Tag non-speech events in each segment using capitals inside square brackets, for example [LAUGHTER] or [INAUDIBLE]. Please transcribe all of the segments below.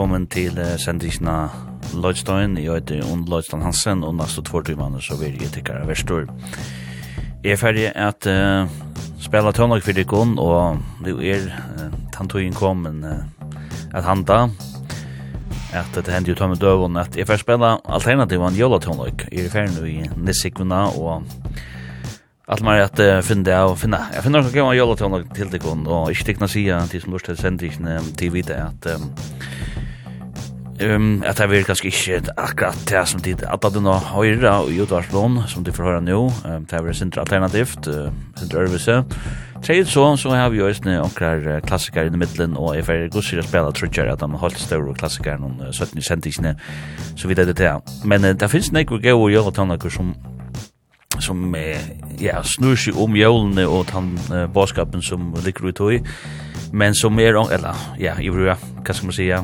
velkommen til uh, sendisna Lloydstein. Jeg heter Ond Lloydstein Hansen, og nesten två timene så vil jeg tikkere verstor. Jeg er ferdig at uh, spela tøvnok for dikon, og det er uh, tantøyen kom en uh, at handa. At det hender jo tøvn med døvun at jeg ferdig spela alternativ en jola tøvnok. Jeg er ferdig nu i Nissikvina, og Allt mer att uh, finna det och finna. Jag finner också kan man göra till något till det kon och inte kunna säga till som lust till sändningen till vidare att um, um, at det er kanskje ikke akkurat det som tid at det nå høyre og utvarslån som de får høre nå, um, det er sindre alternativt, uh, sindre øvelse. Tredje så, så har vi jo også noen klassikere i midten, og jeg får gå til å spille trutjer at de har holdt større klassikere noen 17 sendingene, så vidt er det det. Men uh, det finnes noen gøy å gjøre tannaker som som eh, ja, snur seg om jólene og den eh, bådskapen som ligger ut i, men som er, eller ja, i brua, hva skal man sige,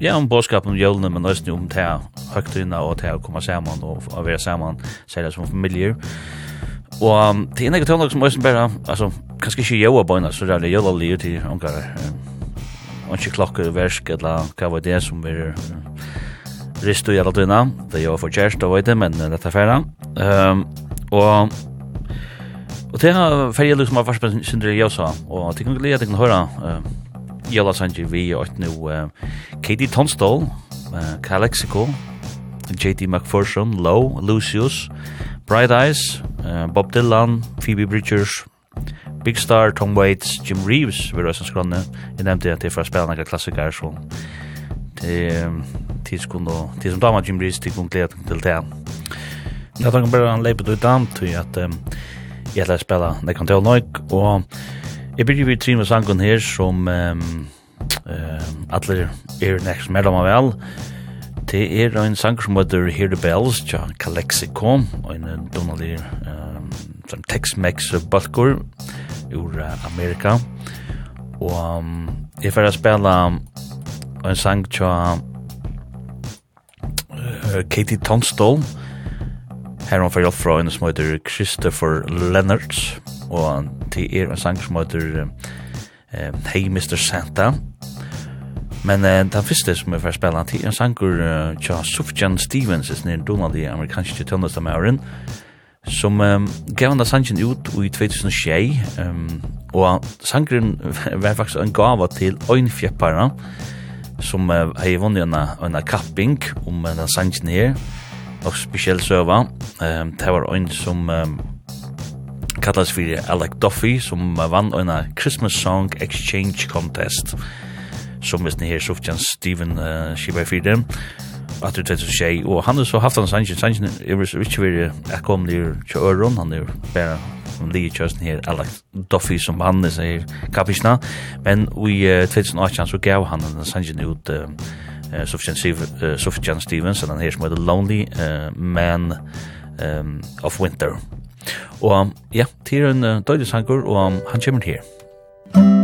ja, om bådskap om jølene, men også om det høytryna og det å komme sammen og å være sammen, særlig som familier. Og um, det er en egen tøvnlag som også bare, altså, kanskje ikke jøla bøyna, så er det er jøla livet til omkar, og ikke klokker, versk, eller hva var det som er ristu i alle døgna, det er jo for kjærst, og vet det, men det er færre. Um, og Og det har ferdig liksom har vært på Sindre Jøsa, og det kan glede at jeg kan høre Jalla Sanji vi og et nu Katie Tonstall, uh, Calexico, JT McPherson, Low, Lucius, Bright Eyes, uh, Bob Dylan, Phoebe Bridgers, Big Star, Tom Waits, Jim Reeves, vi røysen skranne. Jeg nevnte at det er for å spille noen klassikere, så det er tidskund og tid som damer Jim Reeves, tidskund glede til det. Jeg tenker bare en leipet ut dem, til at um, jeg heter å spille Nekantell Noik, og Jeg blir vi tre med sangen her som um, um, alle er nekst mellom av vel. Det er en sang som heter Hear the Bells, tja, Kalexico, og en donalig um, som Tex-Mex balkor ur uh, Amerika. Og um, jeg får spela en sang tja uh, Katie Tunstall, Her hon fyrir hjelp fra en som heter Christopher Leonard, og til er en sang som heter uh, Hey Mr. Santa. Men uh, den første som jeg får spille, til er en sanger uh, tja Sufjan Stevens, som er en donald i amerikanske tøndestamæren, som um, gav han da sangen ut i 2006, um, og sangren [LAUGHS] var faktisk en gava til øynfjeppere, som uh, har vunnet en, en kapping om uh, den sangen her, og spesiell søva. Um, det var en som um, kallas fyrir Alec Duffy, som vann en Christmas Song Exchange Contest, som visst her Sufjan Steven uh, Shibai fyrir at du tættu seg, og han har så haft hans sangen, sangen er vist ikke veri kom der til Øron, han er bare om lige kjøsten her, Alec Duffy som han er kappisna, men i uh, 2018 så gav han hans sangen ut uh, eh Sufjan Stevens and here's my the lonely uh, man um of winter. Og ja, til en dødelig Sanger og um, han kommer her. Musikk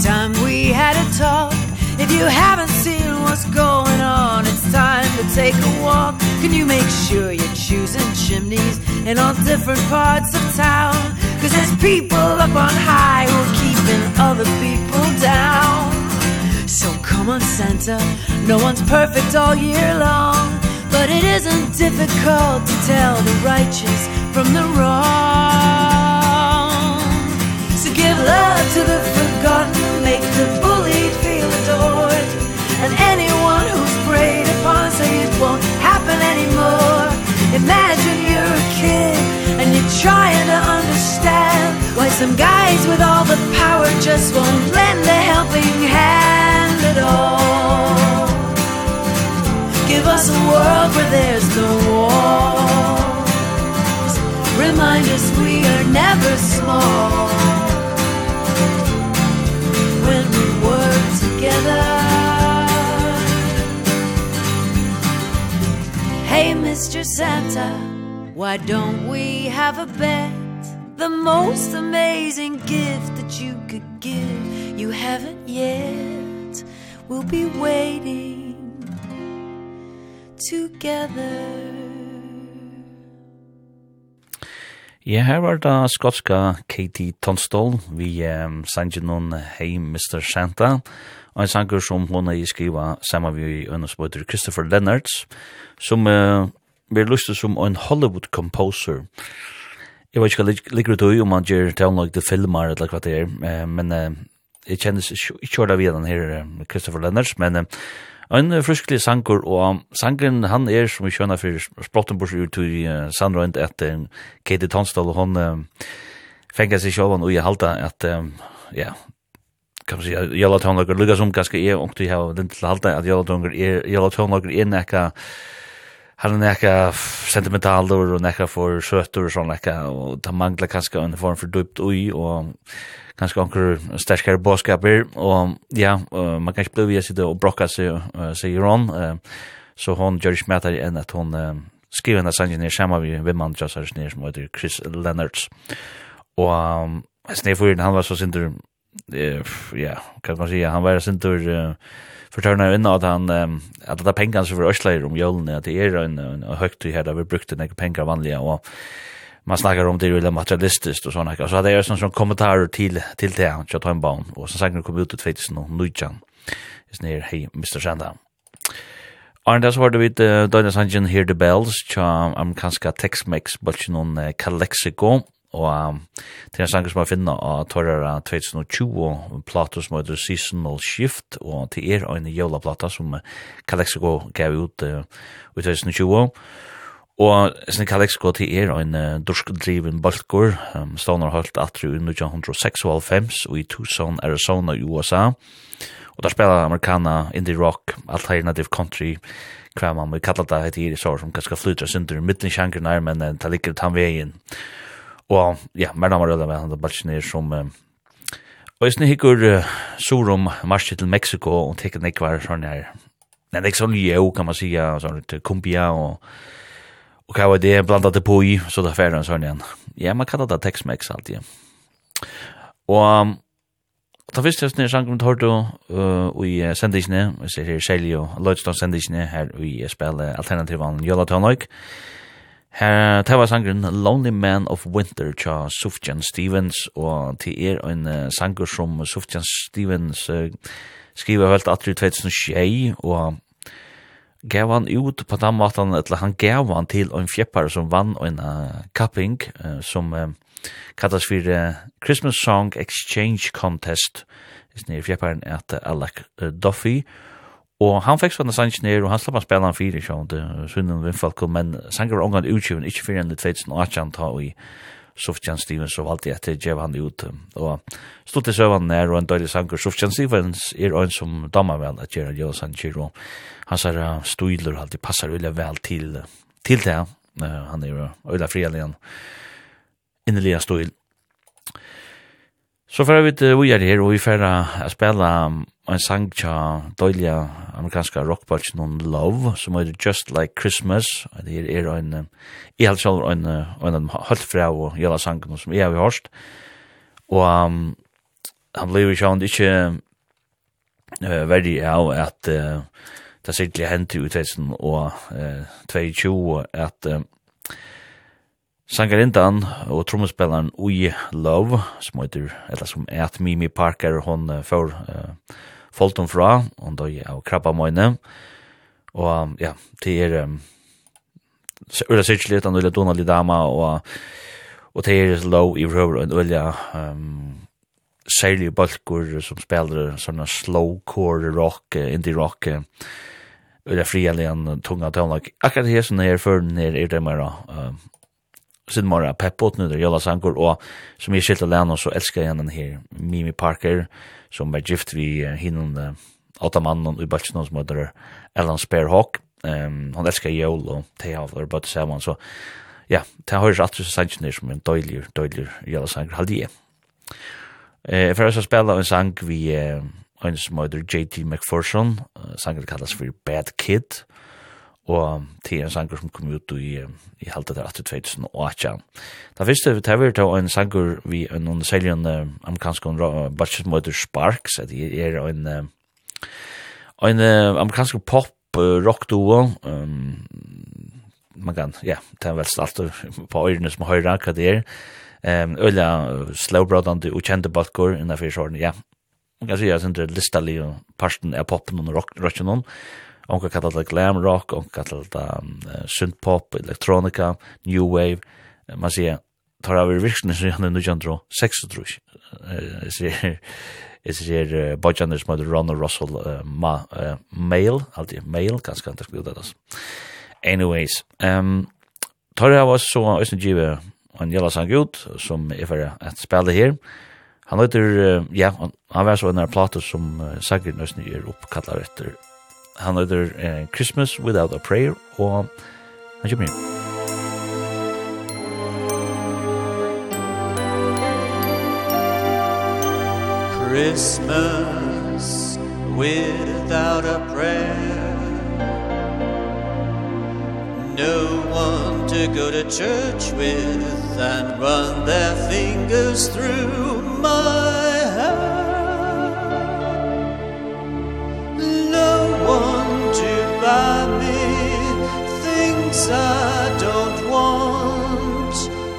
time we had a talk. If you haven't seen what's going on It's time to take a walk. Can you make sure you're choosing chimneys In all different parts of town? Cause there's people up on high Who are keeping other people down. So come on Santa No one's perfect all year long. But it isn't difficult to tell the righteous from the wrong. So give love to the forgotten makes the bullied feel adored And anyone who's preyed upon say it won't happen anymore. Imagine you're a kid and you're trying to understand Why some guys with all the power just won't lend a helping hand at all. Give us a world where there's no walls Remind us we are never small when we together. Hey Mr. Santa why don't we have a bet? The most amazing gift that you could give you haven't yet. We'll be waiting together. Ja, her var da skotska Katie Tunstall, vi um, sanger noen Hey Mr. Santa, og en sanger som hun er skriva sammen med øynespøyder Christopher Leonards, som uh, blir lustig som en Hollywood-composer. Jeg vet ikke hva ligger ut om man gjør like filmer eller hva det er, men uh, jeg kjenner ikke ordet videre den her Christopher Leonards, men uh, En fruskelig sanger, og sangeren han er, som vi skjønner for Sprottenbors ut i uh, Sandrøynd etter Katie Tonsdal og hun uh, fengar seg sjåvan og jeg halda at, um, ja, kan man si, jalla tonlager lukka som ganske er och du har den til halta at jalla tonlager er, jalla tonlager er nekka han er nekka sentimental og nekka for sötter og sånn nekka og ta mangla kanske en form for dupt ui og ganska onker starkare boskaper och ja uh, man kanske blev ju så och brocka sig uh, sig Ron uh, så hon gör smätar än att hon uh, skriver en sång ner samma vi vem man just här ner som heter Chris Leonards. Och um, Snefjord han var så sinter eh ja kan man säga han var sinter uh, förtörna in att han um, att det pengarna så för Östlejr om julen att det är en, en, en högt här där vi brukte några pengar vanliga och man snackar om det är ju materialistiskt och såna så det är sån sån kommentarer till till det han kör en barn och så sagt nu kom ut ut faktiskt någon nujjan is near hey Mr. Sanda Arne, det så hørte vi Døgnet Sanjen Hear the Bells, tja amerikanska Tex-Mex, bare noen Calexico, og det er en sanger som jeg finner av Torrara 2020, plato som heter Seasonal Shift, og til er en jævla plata som Calexico gav ut i 2020, Og sin Kalex går til er en uh, dorskdriven balkur, um, stående har holdt atri i 1996 og i Tucson, Arizona i USA. Og der spiller amerikana indie rock, alternative country, hva man må kalla det heit i sår som ganske flytra synder i midten sjankren her, men uh, det ligger tanvegin. Og ja, mer namar rødda med han da balkjen som uh, Og jeg snikker uh, Sorum marsje til Mexico og tekker nekvar sånn her. Nei, det er ikke sånn jo, kan man sija, sånn kumbia og Og hva var det blandat det på i så där färden sånn igjen. Ja, man kallar det Tex-Mex alltid. Og ta fyrst just nere jag sjunger hörde och i sendisne, vi ser her Shelly og Lloydstone sendisne her i spelar alternativ on Yola Tonic. Her tar var sangren Lonely Man of Winter tja Sufjan Stevens og til er en uh, sanger som Sufjan Stevens uh, skriver helt atri 2006 og gav han ut på den måten, eller han gav han til en fjeppar som vann en uh, kapping uh, som uh, kallas for uh, Christmas Song Exchange Contest. I er fjepparen at uh, Alec uh, Duffy. Og han fikk sånne sanns ned, og han slapp han spela han fyrir sånn, uh, sunnen vindfalko men sanger var omgang utgiven, ikke fyrir enn 2018 ta og i Sufjan Stevens og valgte etter djev han ut. Og stod til søvann nær og en døylig sanger. Sufjan Stevens er en som damer vel at Gerald Jonasson og han sier uh, stuiler alltid passer ulike vel til, til det. Uh, han er jo ulike øyla frialien. Innelige stuil. Så fyrir vi til vi er her og vi fyrir å spela um, en sang tja døyliga amerikanska rockbalch non love som heter just like christmas. Og det er er ein i halt en en en halt fra og jalla sangen som eg har hørt og um, han blei sjón ikkje uh, veldig av at uh, det sikkert hendt i 2000 og uh, 22 at uh, Sangarindan og trommespillaren Ui Love, som heter, eller som er at Mimi Parker, hon uh, får uh, falt fra, hon døg av krabba møyne, og ja, det er um, Ulla Sitchlit, han ulla Donald Dama, og, og det er low i røver, og ulla um, særlig balkur som spiller sånne slowcore rock, indie rock, ulla frialian tunga tøvnlag. Akkurat her som er før, er det mer uh, sin mora peppot nu der Jolla Sankor och som är skilt och så älskar jag den här Mimi Parker som var gift vi hinnan åtta mannen i Baltinon som heter Ellen Sparehawk. Um, han elskar jól og det har vært bøtt sammen, så ja, det høres alltid så sannsyn er som en døylig, døylig jælasanger, halde jeg. Eh, for å spela en sang vi, uh, en som heter J.T. McPherson, uh, sangen kallas for Bad Kid, og til en sanger som kom ut i, i halte der 2018. Da fyrste vi tar vi til en sanger vi er noen seljen uh, amerikansk bachelor møter Sparks, at det er en uh, en uh, amerikansk pop uh, rock duo. Um, man kan, ja, det er vel stalt [LAUGHS] på øyrene som høyre hva det er. Um, øyla slowbrodande og kjente balkor innenfor sånn, ja man kan si at det er listelig parten av poppen og rock, rocken og Onka kallar det glam rock, onka kallar det um, synth pop, elektronika, new wave. Man sier, tar av virkene som gjerne nu kjentro, sex og trus. Jeg sier, jeg sier, bodjaner som heter Ron og Russell uh, ma, uh, Mail, alltid Mail, ganske antar skrivet det, Anyways, um, tar av oss så, Øystein Give, en jævla sang ut, som er for at spille her. Han heter, ja, han var så en av plater som uh, Sagrin Øystein gjør oppkallar etter Han heter uh, Christmas Without a Prayer, og han kommer inn. Christmas without a prayer No one to go to church with and run their fingers through my I don't want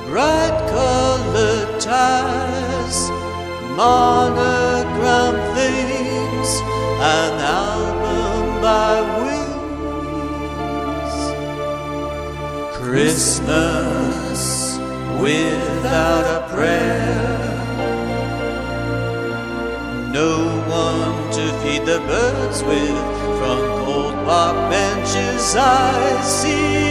bright colored ties monogram things an album by wings Christmas without a prayer. No one to feed the birds with from cold park benches I see.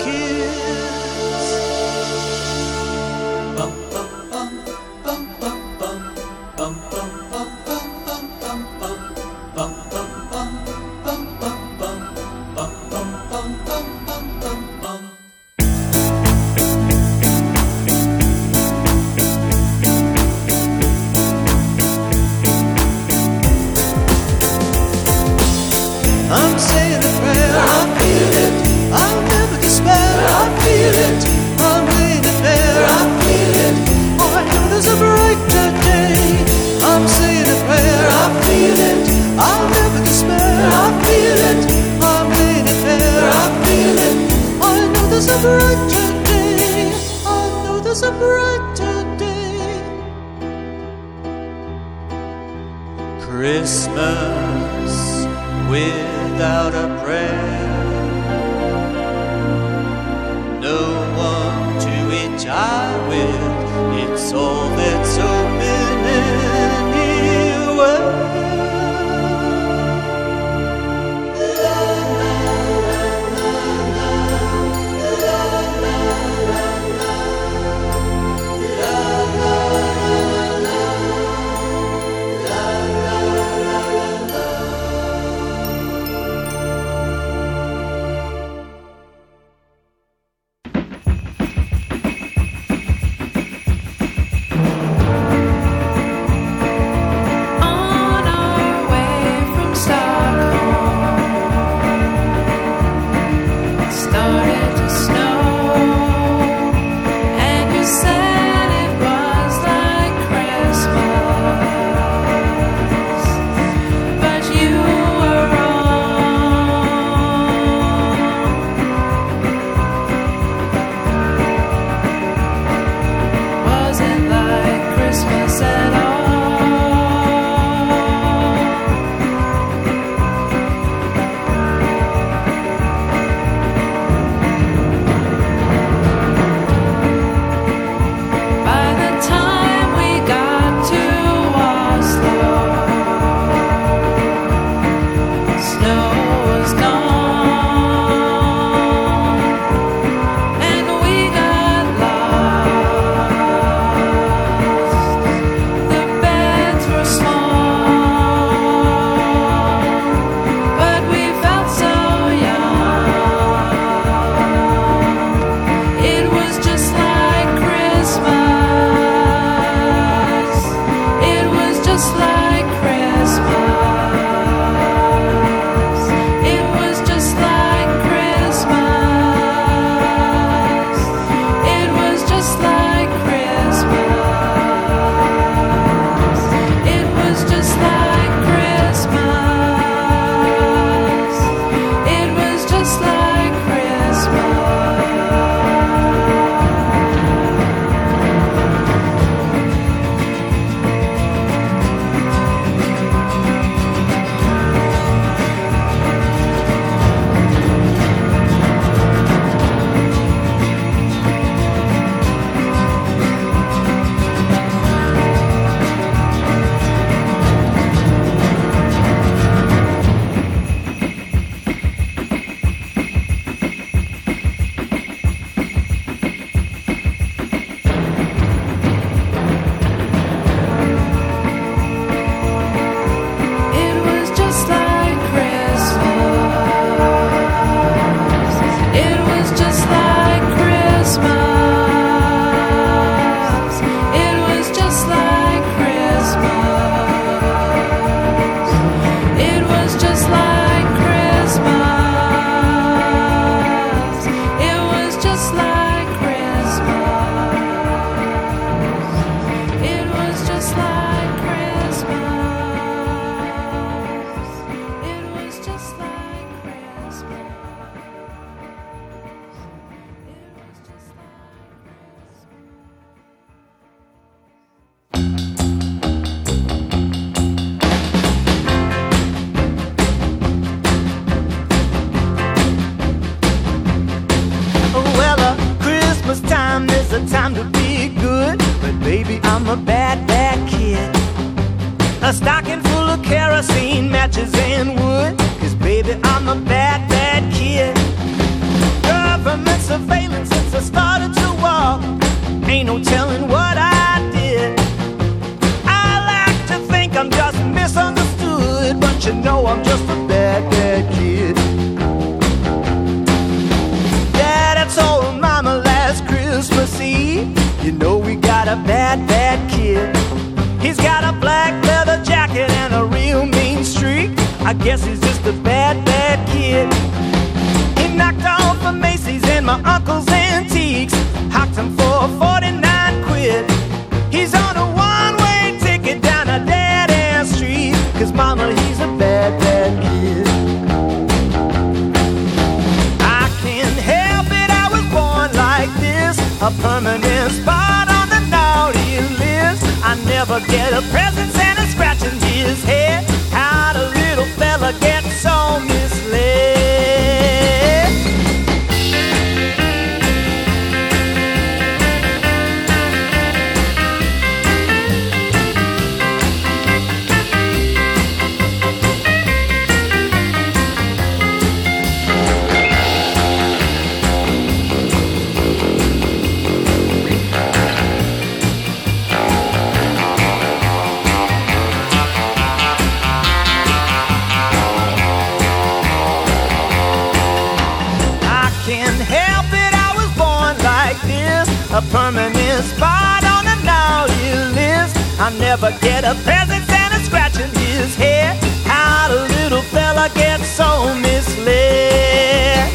a permanent spot on the naughty list. I never get a peasant and a scratch in his hair How the little fella gets so misled.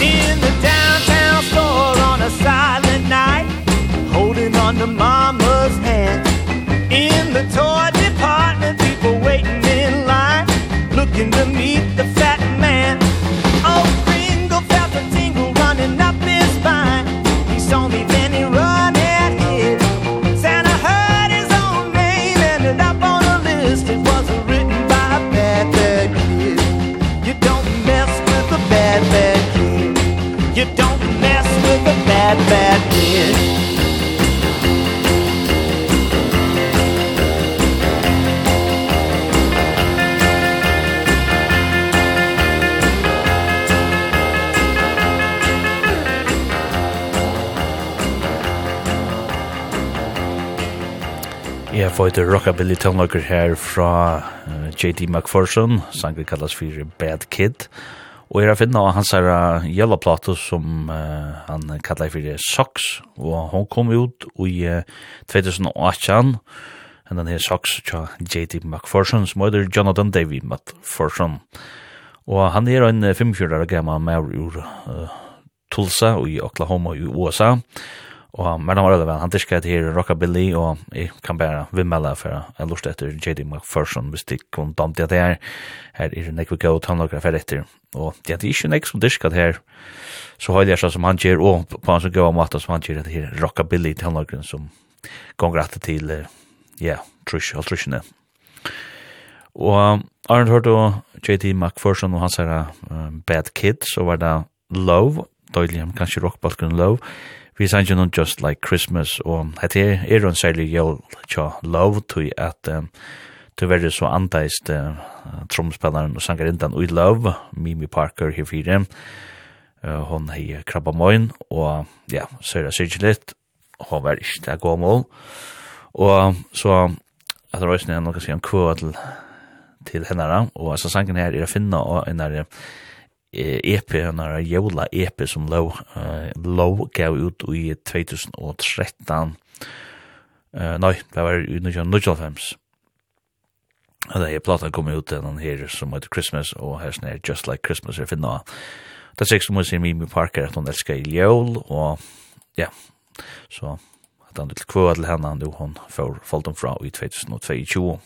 In the downtown store on a silent night Holding on to mama's hand. In the toy department people waiting in line Looking to me føyter rockabilly tonlager her fra uh, J.D. McPherson, sang vi kallas for Bad Kid. Og her er finna av hans her jævla plato som uh, han kallar for Socks, og hon kom ut i uh, 2018, en den her Socks tja J.D. McPherson, som heter Jonathan Davy McPherson. Og han er en 45-årig gammal med ur uh, Tulsa i Oklahoma i USA, og Og men han var veldig han diskret her Rockabilly, og jeg kan bare vimmela for jeg lort etter J.D. McPherson, hvis de kun damt det her, her er nekve gøy og tannlagra for etter, og det er ikke nek som diskret her, så har jeg som han gjør, og på hans gøy og matta som han gjør, det her Rockabilly tannlagra som gonger rett til, ja, trush, og trushene. Og Arne hørte og J.D. McPherson og hans her Bad Kid, så var det Love, døylig, kanskje rockbalken Love, vi sanns jo noen Just Like Christmas, og det er, er en særlig jøl tja lov til at um, du verre så andeist uh, tromspilleren og sangerindan ui lov, Mimi Parker her fire, uh, hon hei krabba moin, og ja, søyra syrkje litt, hon var ikke det gå mål, og så at det var også noe å en kvå til, til henne, og altså sangen her er å finne og en der EP, en av jævla EP som lov, uh, lov gav ut i 2013. Uh, nei, det var i 1995. Og det er plata kom ut den her som heter Christmas, og her er Just Like Christmas er finna. Det er sikkert som hun sier Mimi Parker at hun elskar i jævl, og ja, så at han vil kvå til henne og hun får falt fra i 2022.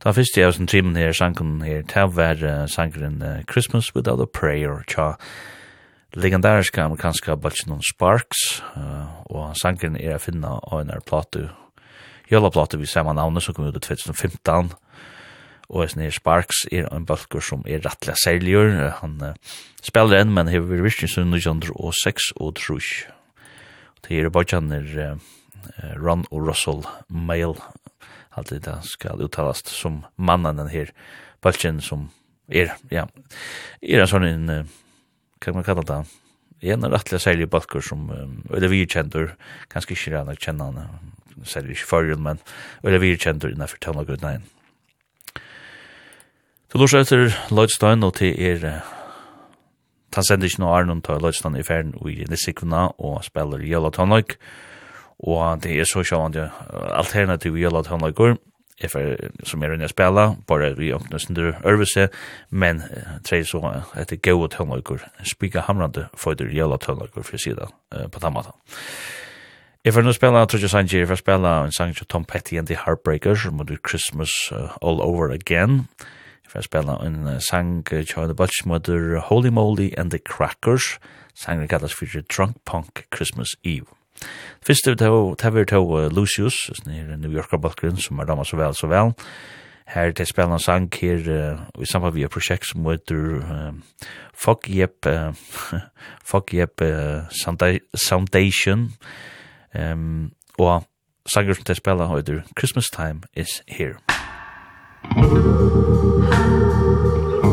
Da fyrst jeg som trimmen her, sangen her, ta var sangren uh, Christmas Without a Prayer, tja legendariska amerikanska balchinon Sparks, uh, og sangen er å finne av en her platu, jøla platu vi saman navnet som kom ut i 2015, og eisen her Sparks er en balkur som er rettelig særligur, han uh, spiller enn, men hever virkning som 1906 og trus. Det er bachan er uh, Ron og Russell Mail alltid det skal uttalast som mannen den her balken som er, ja, er en sånn en, hva man kallar det, en rettelig særlig balker som, eller vi kjentur, kanskje ikke rann jeg kjenner han, særlig ikke forrige, men, eller vi kjentur innenfor tøvna gud nei. Så lort etter Lloydstein, og til er, han sender ikke noe Arnon til Lloydstein i ferden, og i Nissikvina, og spiller Jøla Tonløyk, og og det er så sjåan det alternativ i alle tannlager, som er inne å spela, bare vi åpner sin øvelse, men tre så etter gode tøvnlager, spika hamrande for i alle tøvnlager for sida på den måten. Jeg får nå spela, tror jeg Sanji, jeg får spela en sang til Tom Petty and the Heartbreakers, som er Christmas uh, All Over Again. Jeg får spela en sang til The Butch, som Holy Moly and the Crackers, sangen kallas for Drunk Punk Christmas Eve. Fyrst er det vi til Lucius, som er New Yorker bakgrunn, som er damer så vel, så vel. Her til spiller en sang her uh, i samband med et prosjekt som heter uh, Fuck Yep uh, [LAUGHS] Fuck Yep Soundation. Um, og sanger som det spiller heter Christmas Time is Here Thank you.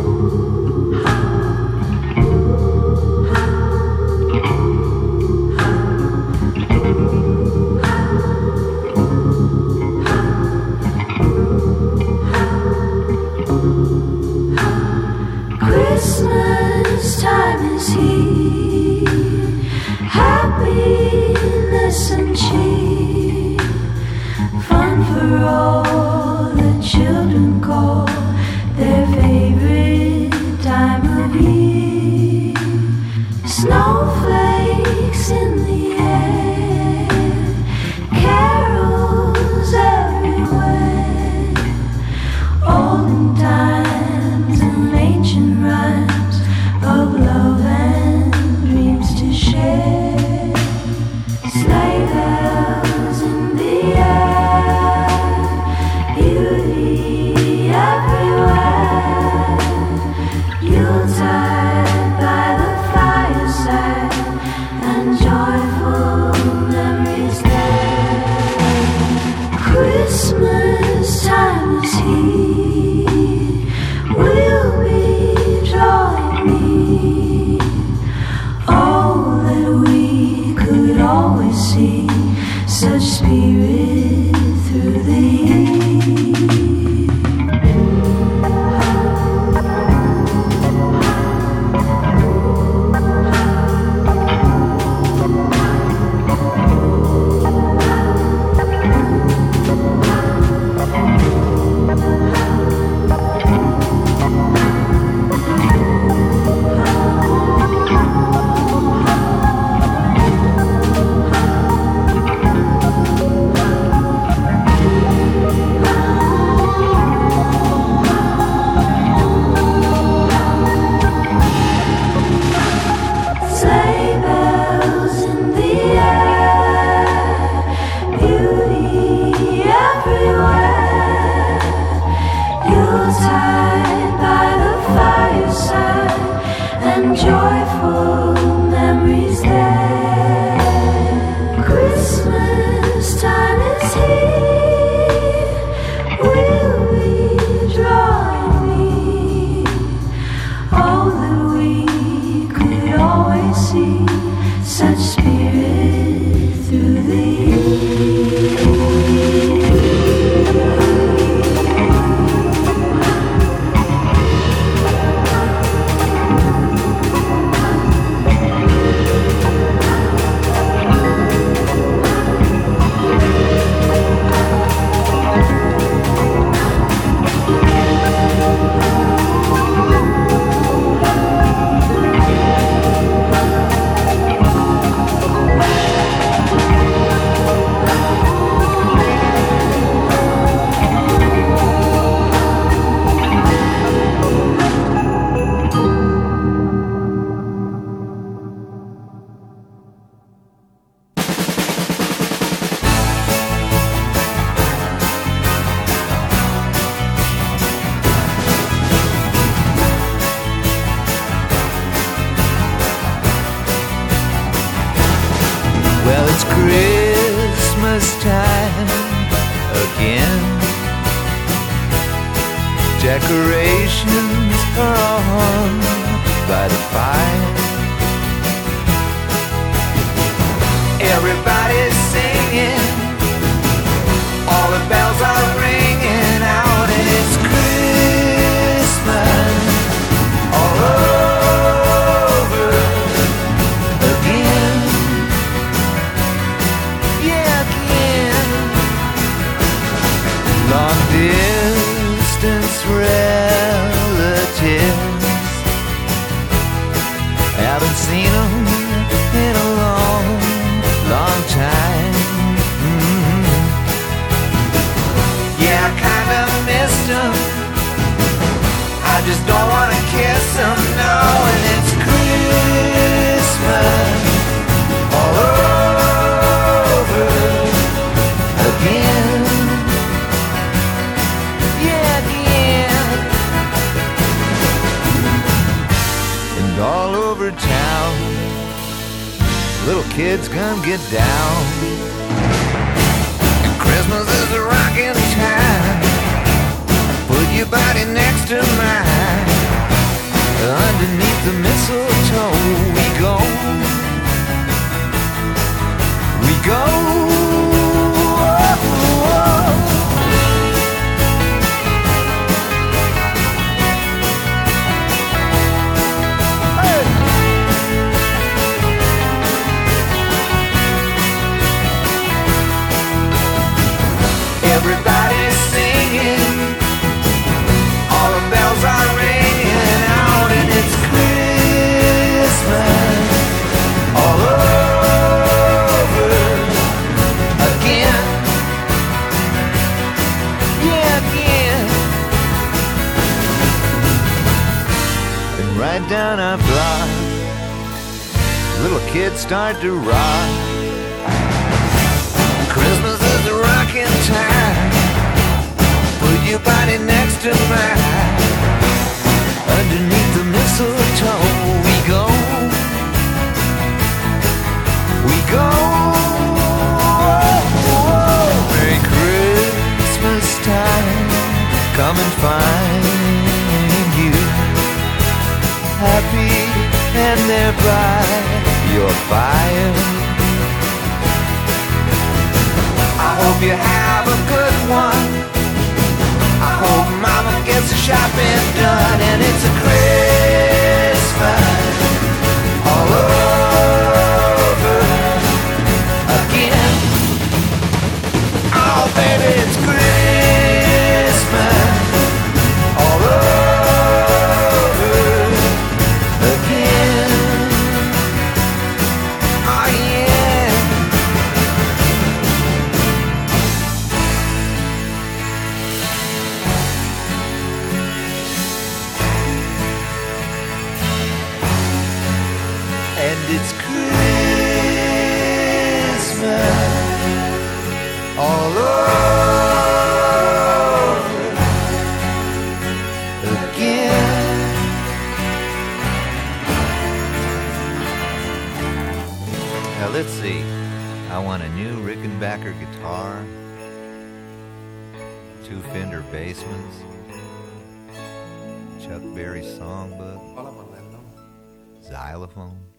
it's Christmas all over again. Now let's see. I want a new Rickenbacker guitar two Fender Bassmans Chuck Berry songbook xylophone.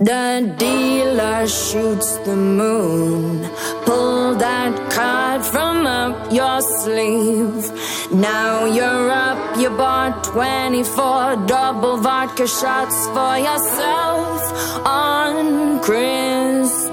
The dealer shoots the moon. Pull that card from up your sleeve. Now you're up, you bought 24 Double vodka shots for yourself On Christmas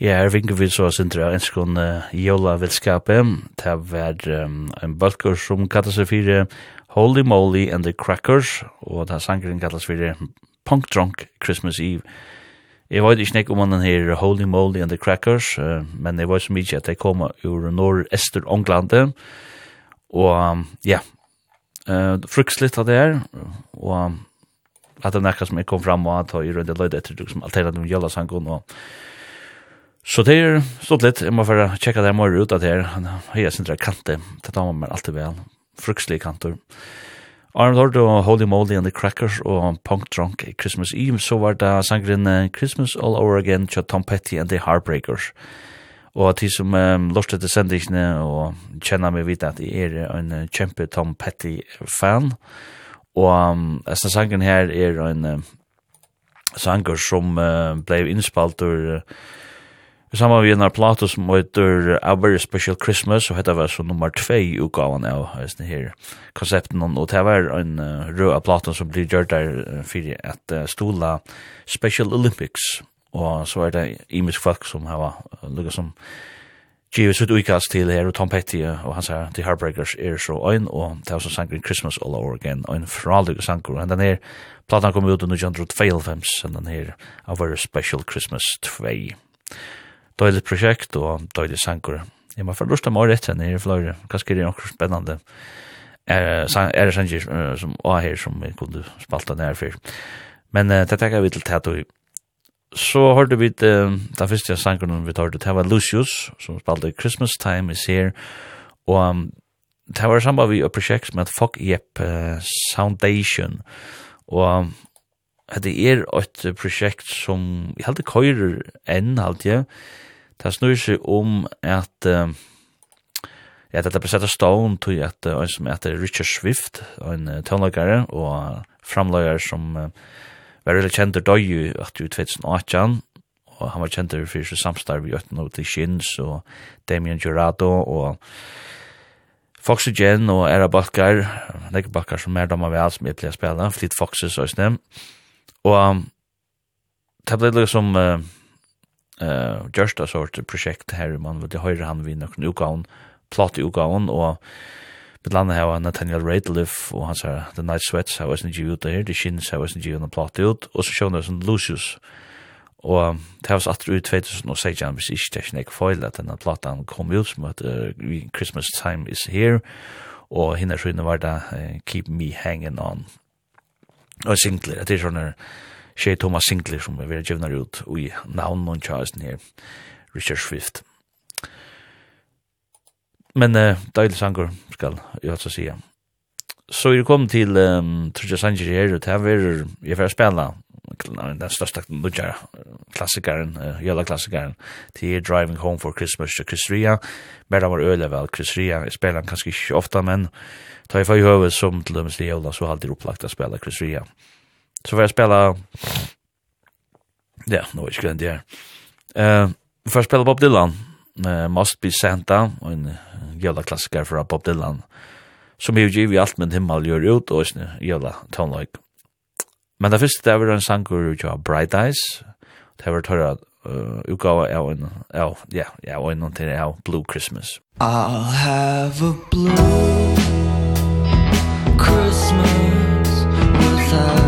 Ja, her vinker vi så sindra av enskron uh, Jola vilskapet. Det var um, en balkur som kattas seg fyrir Holy Moly and the Crackers, og det er sangren kattas fyrir Punk Drunk Christmas Eve. Jeg vet ikke nek om den her Holy Moly and the Crackers, uh, men jeg vet så mykje at de kom ur nord-ester Ånglande, og um, ja, uh, frukslitt av det her, og um, at det er nekka som jeg kom fram og at jeg røyde løyde etter som alternativ Jola sangon, og Så det er stått litt, jeg må bare tjekka det morgen ut at det her. Han har jeg synes kante, det tar man meg alltid vel, frukslig kantor. Arnold Hort og Holy Moly and the Crackers og Punk Drunk i Christmas Eve, så var det sangren Christmas All Over Again til Tom Petty and the Heartbreakers. Og at de som um, lortet til sendingene og kjenner meg vidt at jeg er en kjempe Tom Petty-fan. Og um, denne sangren her er en uh, sanger som uh, ble innspalt og uh, Samma vi en plato som heter A Very Special Christmas, og hette var så nummer 2 utgaven av hesten her konsepten, og det var en uh, rød plato som blir gjort der for at uh, stola Special Olympics, og så er det imisk folk som har lukket som Givet sitt uikast til her, og Tom Petty og hans her, The Heartbreakers er så øyn, og det er også sanger Christmas All Over Again, og en fralugge sanger, og den her, platan kom ut under 1952, og den her, A Very Special Christmas 2 døylig prosjekt og døylig sanker. Jeg må få for lusta meg etter nere i fløyre. Kanskje det er noe spennende er, er det sanger som er her som vi kunne spalta nere for. Men uh, det tenker vi til tæt og Så hørte vi uh, den første sangeren vi tar det, det var Lucius, som spalte Christmas Time is Here, og um, det var sammen vi et prosjekt som heter Fuck Yep uh, Soundation, og um, det er et prosjekt som, jeg heldig køyrer enn, heldig jeg, ja Det snur seg om at uh, Ja, dette ble sett av stålen til at uh, en som heter Richard Swift, en uh, tøvnlagare og framlagare som uh, var veldig kjent og døy i 2018, og han var kjent for sin samstarv i 18 år til Shins og Damien Gerardo og Foxygen og Era Balkar, nekker Balkar som er damer vel som er til å spille, Fleet Foxes og sånn. Og det ble liksom... Uh, eh just a sort of project här man vill det höra han vinner någon ukan plot on och Bit landa hava Nathaniel Radcliffe og han her The Night Sweats, how wasn't you there The Shins so wasn't you on the plot ut, og så sjåna sin Lucius. Og det var satt ut 2016, hvis ikke det er ikke feil at denne platan kom ut som at Christmas Time is here, og hinner sjøyna var da Keep Me Hanging On. Og singler, det er sånne Shea Thomas Sinclair som vi er gjevnar ut i navn og tjasen her, Richard Swift. Men uh, deilig sanger skal jeg altså sige. Så er det kommet til um, Trudja Sanger her, og det er jeg får spela den største nudja klassikeren, uh, jøla klassikeren, til er Driving Home for Christmas til Chris Ria. Mer var øle vel, Chris Ria, jeg spela han kanskje ikke ofta, men Ta jeg for i høve som til dømes til jøla, så har alltid opplagt å spela Chris Ria. Chris Så får jag spela... Ja, nu är det inte här. Uh, får spela Bob Dylan. Uh, Must Be Santa. Och en jävla klassiker för Bob Dylan. Som är ju givet allt med himmel gör ut. Och en jävla tonlöjk. Men det första det var en sangur av Bright Eyes. Det var törra uh, utgave av en, ja, ja, ja, og en til av Blue Christmas. I'll have a blue Christmas without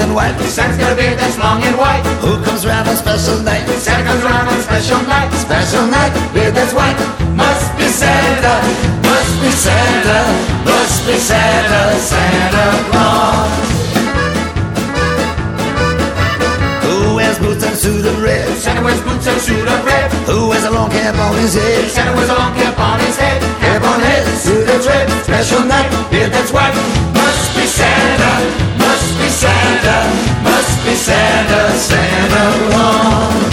and white. Santa's got a beard long and white. Who comes round on special night? Santa comes round on special night. Special night, beard that's white. Must be Santa, must be Santa Must be Santa, Santa Claus. Who wears boots and suit of red? Santa wears boots and suit of red. Who wears a long cap on his head? Santa wears a long cap on his head. Cap on head, suit of red. Special night, beard that's white. Must be Santa Santa, must be Santa, Santa Claus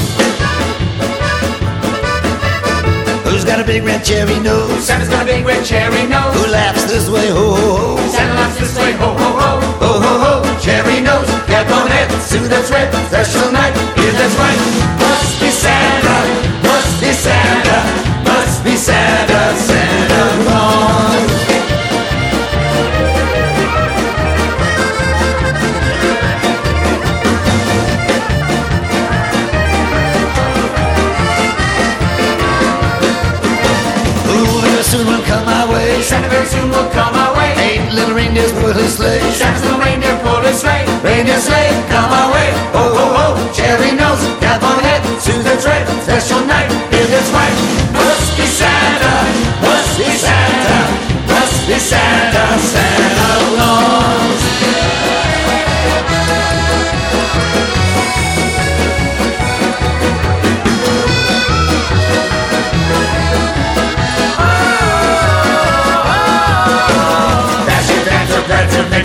Who's got a big red cherry nose? Santa's got a big red cherry nose. Who laughs this way, ho, ho, ho? Santa laughs this way, ho, ho, ho. Ho, ho, ho, cherry nose, cap on head, suit that's red, special night, here that's right. Must be Santa, must be Santa, must be Santa. soon will come my way. Santa very soon will come our way. Eight little reindeers pull his sleigh Santa's little reindeer pull his sleigh Reindeer sleigh, come our way. Ho ho ho. Cherry nose, cap on head. Susan's red, special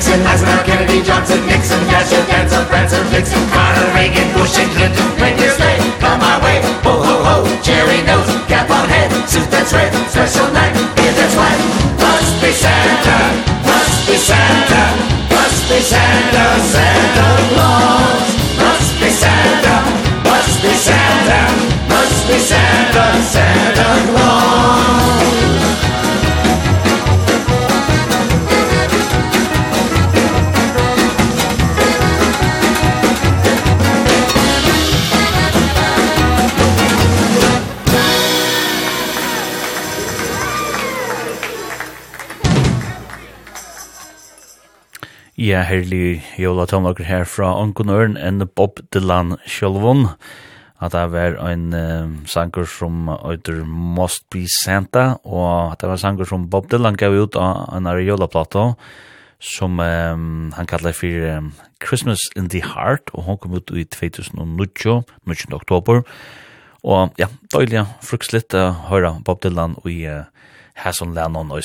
Nixon, Eisenhower, Kennedy, Johnson, Nixon, Thatcher, Dancer, Prancer, Vixen, Carter, Reagan, Bush, and Clinton, when you're straight, come my way, ho, ho, ho, cherry nose, cap on head, suit that's red, special night, beer that's white, must be Santa, must be Santa, must be Santa, Santa Claus, must be Santa, must be Santa, must be Santa, Santa Claus. ja, herlig jola tomlaker her fra Onkonøren enn Bob Dylan Sjolvon. At det var en um, sanger som øyder Must Be Santa, og at det var en sanger som Bob Dylan gav ut av en areola-plato, som um, han kallar for um, Christmas in the Heart, og hon kom ut i 2009, 19. oktober. Og ja, døylig, frukslitt å uh, høre Bob Dylan og i uh, Hasson Lennon og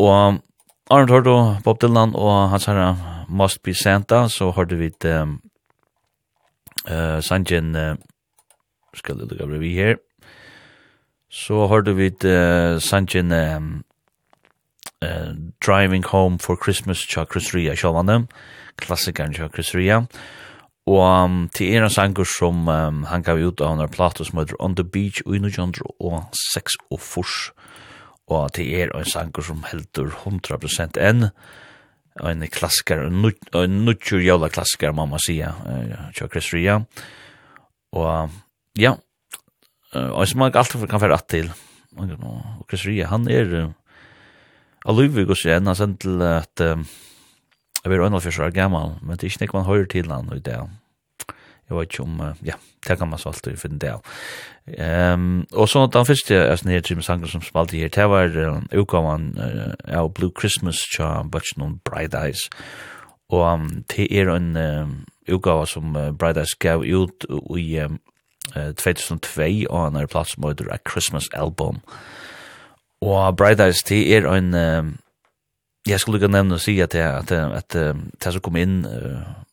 Og Arnold hørte Bob Dylan og hans herre Must Be Santa, så hørte vi et um, uh, Sanjin, uh, skal jeg lukke brevi her, så hørte vi et uh, Sanjin um, uh, Driving Home for Christmas tja Chris Ria sjålvande, klassikeren tja Chris Ria, og um, til en av sanger som um, han gav ut av en plato som heter On the Beach og 1906 og 1906 og at det er en sanger som heldur 100% enn, og en klassiker, en nutjur jævla klassiker, må man sige, tja Chris Ria, og ja, og som man alltid kan være at til, og Chris Ria, han er alluvig og sen, han sendt til at, jeg blir 41 år gammal, men det er ikke nek man høyre til han i det jeg vet ikke om, ja, det kan man så alltid finne det av. Um, og så den første jeg snedde til med sanger som spalte her, det var uh, utgaven uh, av Blue Christmas tja Butch Non Bright Eyes, og um, det er en uh, utgave som uh, Bright Eyes gav ut i um, uh, 2002, og han er plass som heter A Christmas Album. Og Bright Eyes, det er en, um, jeg skulle ikke nevne å si at det, at, at, at, at det som kom inn, uh,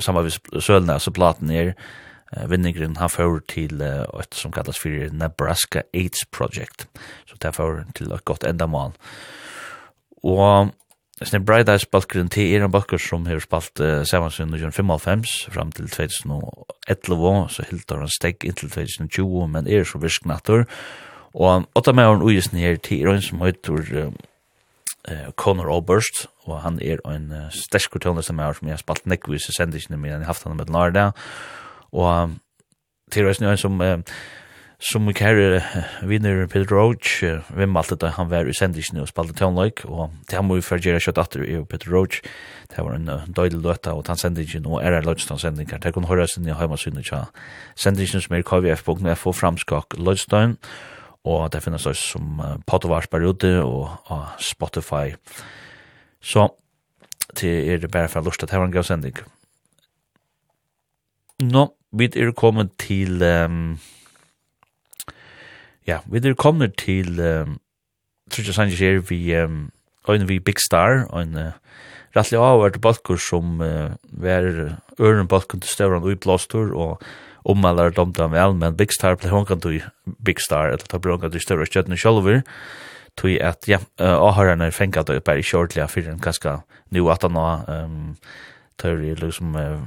samma vis sölna så platen är uh, har för till uh, ett som kallas för Nebraska AIDS Project. Så det får till ett gott ändamål. Och Sen Bright Eyes Balkeren til er en balker som har spalt uh, saman sin 1995 fram til 2011, så hilder han steg inntil 2020, men er så virknatter. Og åtta med han uisen her til er en som heter uh, Conor Oberst, og han er en uh, sterkur tøvnlista med som jeg har spalt nekvis i sendisene mine, jeg har haft han med nær og um, til reisne er en som uh, som vi kære uh, vinner Peter Roach, uh, vim alt dette, han var i sendisene og spalte tøvnløyk, og til han må vi fyrgjere kjøtt atter i Peter Roach, det var en uh, døydel løtta, og han sendisene, og er er lødstans sendingar, det kunne høyre sin i heimasynet, ja, sendisene som er kvf.fo framskak lødstans, og det finnes også som uh, potovarsper ute og, uh, Spotify, Så til er det bare for lust at her var en gav sending. Nå, vi er kommet til... Um, ja, vi er kommet til... Um, Trudja Sanchez er vi... Um, Øyne vi Big Star, øyne... Rattlig av er balkur som uh, var øren balkun til støvran ui blåstur, og ommalar domte han vel, men Big Star ble hongan til Big Star, eller ta brongan til støvran støvran støvran tui at ja, åhørerne fengt det bare kjørtelig for en ganske nu at han um, tør i liksom uh,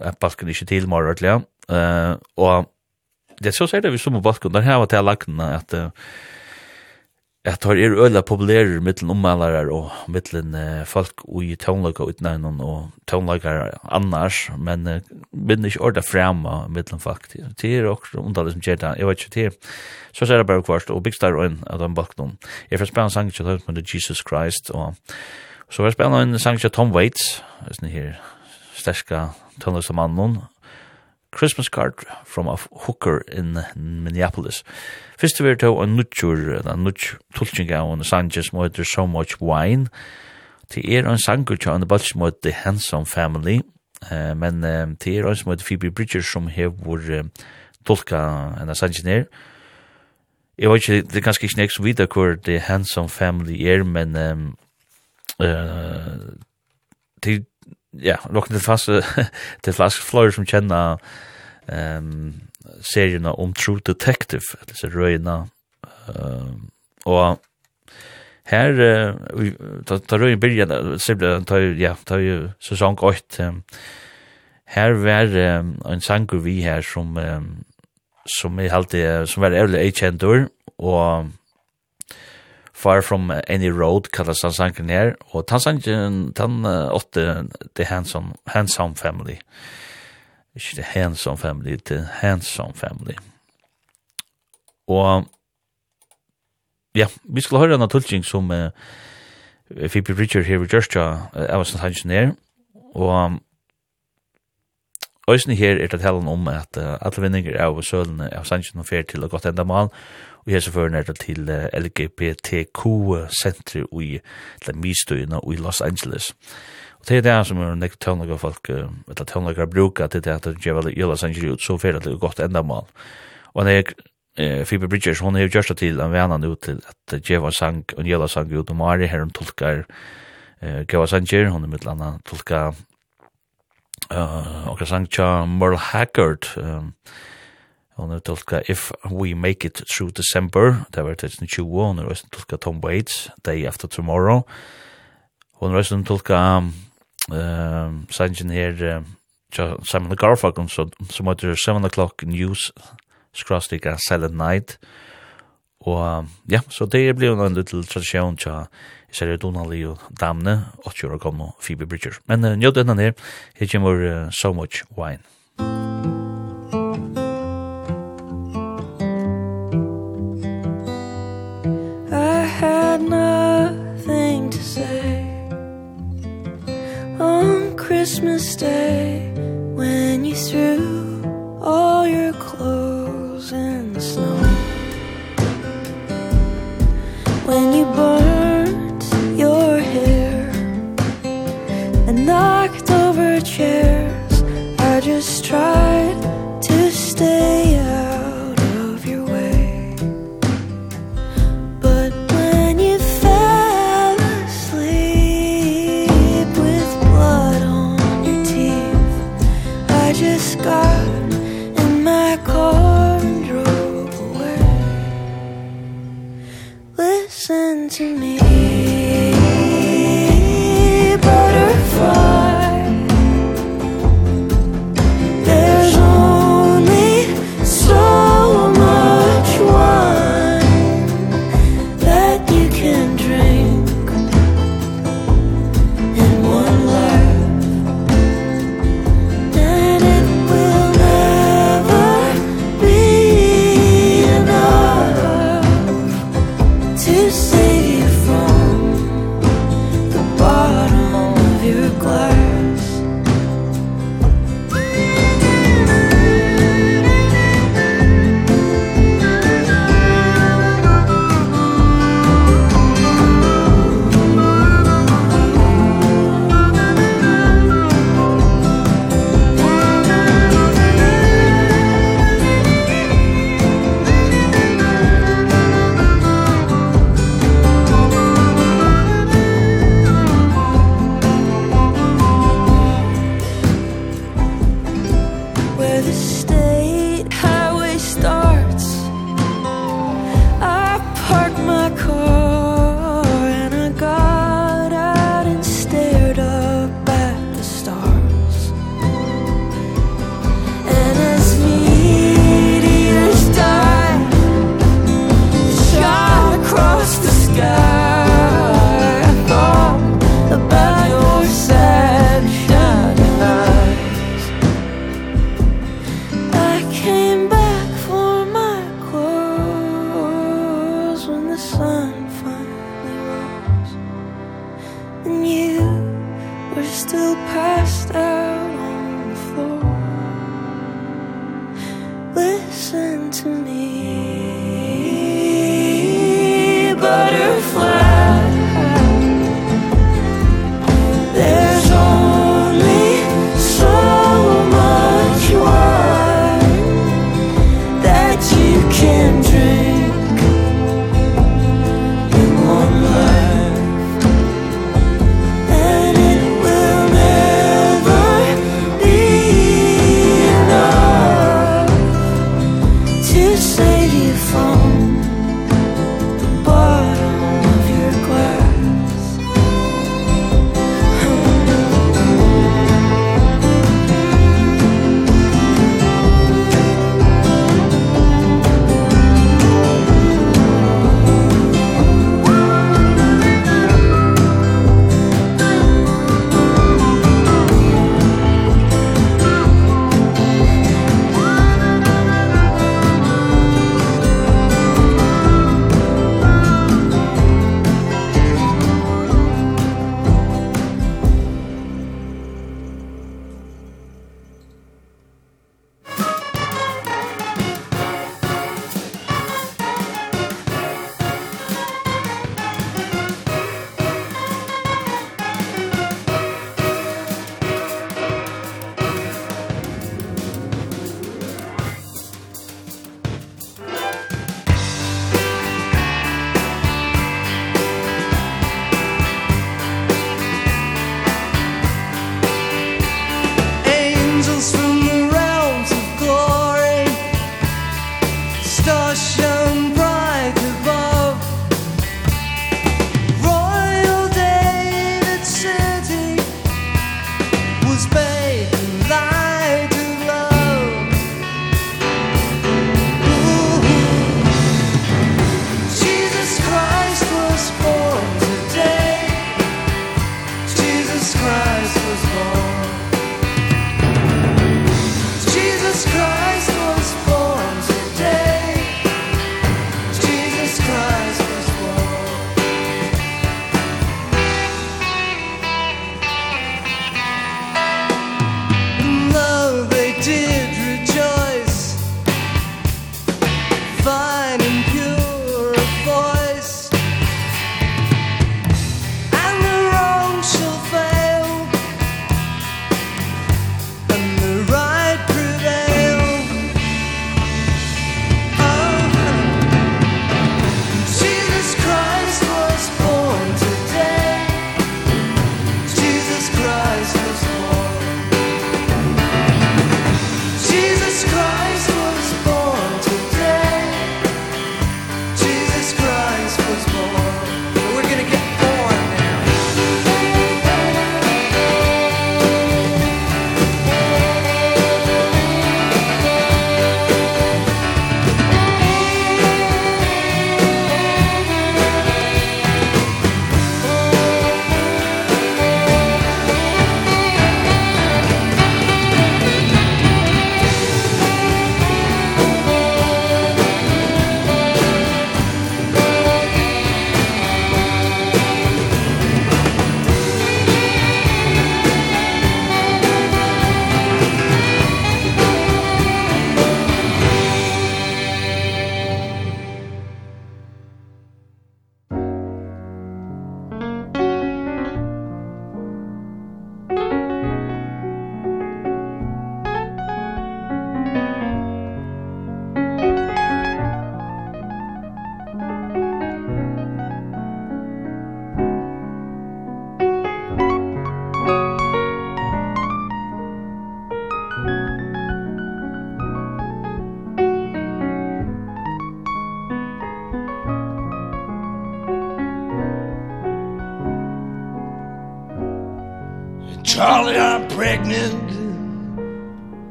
at balken ikke til mer ordentlig. Uh, og det så ser det vi som balken, der har jeg til lagene at uh, at har er øyla populærer mittlen ommalare og mittlen uh, folk i tånløyga utnægnen og tånløyga annars, men uh, binde ikke orda frema mittlen folk. Det er også undalig som kjeda, jeg vet ikke, til så ser jeg bare kvart og bygst der øyn av den bakgrunnen. Jeg får spela en sang til høyt med Jesus Christ, og så var jeg spela en sang til Tom Waits, sånn her sterska tånløyga mannen, Christmas card from a hooker in Minneapolis. Fyrst vi er til en nutjur, en nutj tulking av en sanger som heter So Much Wine. Til er en sanger til en balt som heter The Handsome Family, uh, men uh, til er en som heter Phoebe Bridgers som hever uh, tulka en sanger nere. Jeg vet ikke, det er ganske ikke nek som vidar hvor The Handsome Family er, men um, uh, ja, nok til fast [LAUGHS] til fast flyer som kjenner ehm serien om True Detective, det er røyna. Ehm og her vi ta ta røyn byrja så ble ta ja, ta jo sesong 8. Um, her var ein en sangur vi her som som er alltid som var ærlig eikendur og Far From Any Road kallas han sangen her, og han sangen, han åtte The Handsome, Handsome Family. Ikke The Handsome Family, The Handsome Family. Og ja, vi skal høre en tulking som uh, Phoebe Bridger her i Georgia, uh, jeg var sånn sangen her, og Øysene her er det talen om at uh, alle vinninger av sølene av sangen og fer til å gått enda mal, og hese føren er til LGBTQ-sentri i Lamistøyene og i Los Angeles. Og det er det som er nekk tøvnlager folk, eller tøvnlager bruker til det at det gjør vel i Los Angeles ut, så fer det til godt endamål. Og når jeg, eh Phoebe Bridgers hon har jo det til en vennan ut til at det gjør sang och Jeva sang ut og Mari her hun tolkar eh gjør Sanger hon er mitt landa tolka uh, och sang tja Merle Haggard Hon nu tolka If We Make It Through December, det var 2020, hon og også tolka Tom Waits, Day After Tomorrow. Hon nu også tolka uh, sangen her, uh, Simon Garfunkel, som, som heter 7 O'Clock News, skrastika Silent Night. Og ja, så det blir en liten tradisjon til det Donald og damene, 80 år gammel Phoebe Bridger. Men uh, njød denne her, her kommer uh, So Much Wine. Musikk Christmas day when you threw all your clothes in the snow. When you burned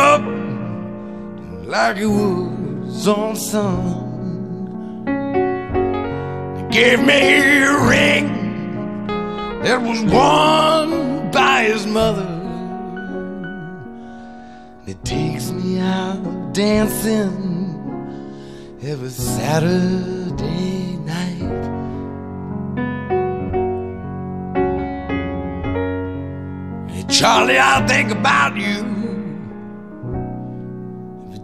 up. Like it was on sun. They gave me a ring that was worn by his mother. It takes me out dancing every Saturday night. Hey Charlie, I think about you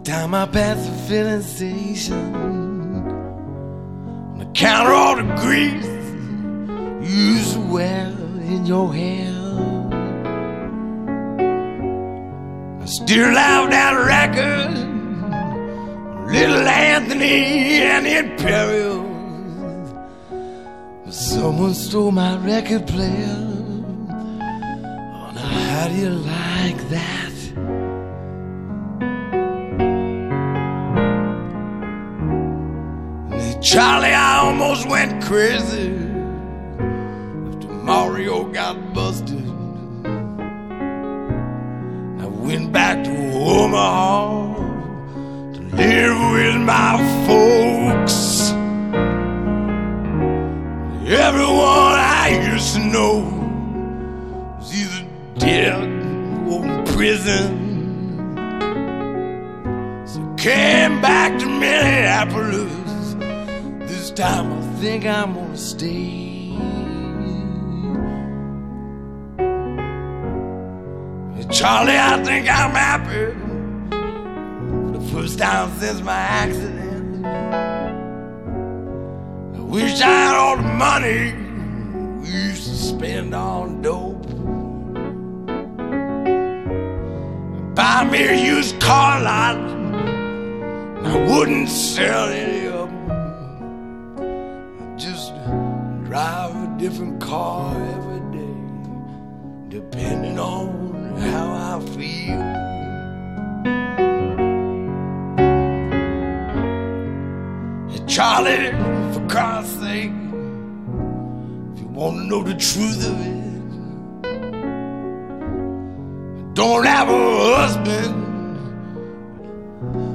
down my path of filling station On the counter all the grease Use the well in your hand I steer loud down the record Little Anthony and the Imperials But someone stole my record player. Oh now how do you like that. Charlie, I almost went crazy After Mario got busted. I went back to Omaha To live with my folks. Everyone I used to know Was either dead or in prison. So came back to Minneapolis time I think I'm gonna stay. Charlie, I think I'm happy. For the first time since my accident. I wish I had all the money We used to spend on dope. Buy me a used car lot. I wouldn't sell it drive a different car every day depending on how I feel. Hey Charlie for Christ's sake if you want to know the truth of it don't have a husband.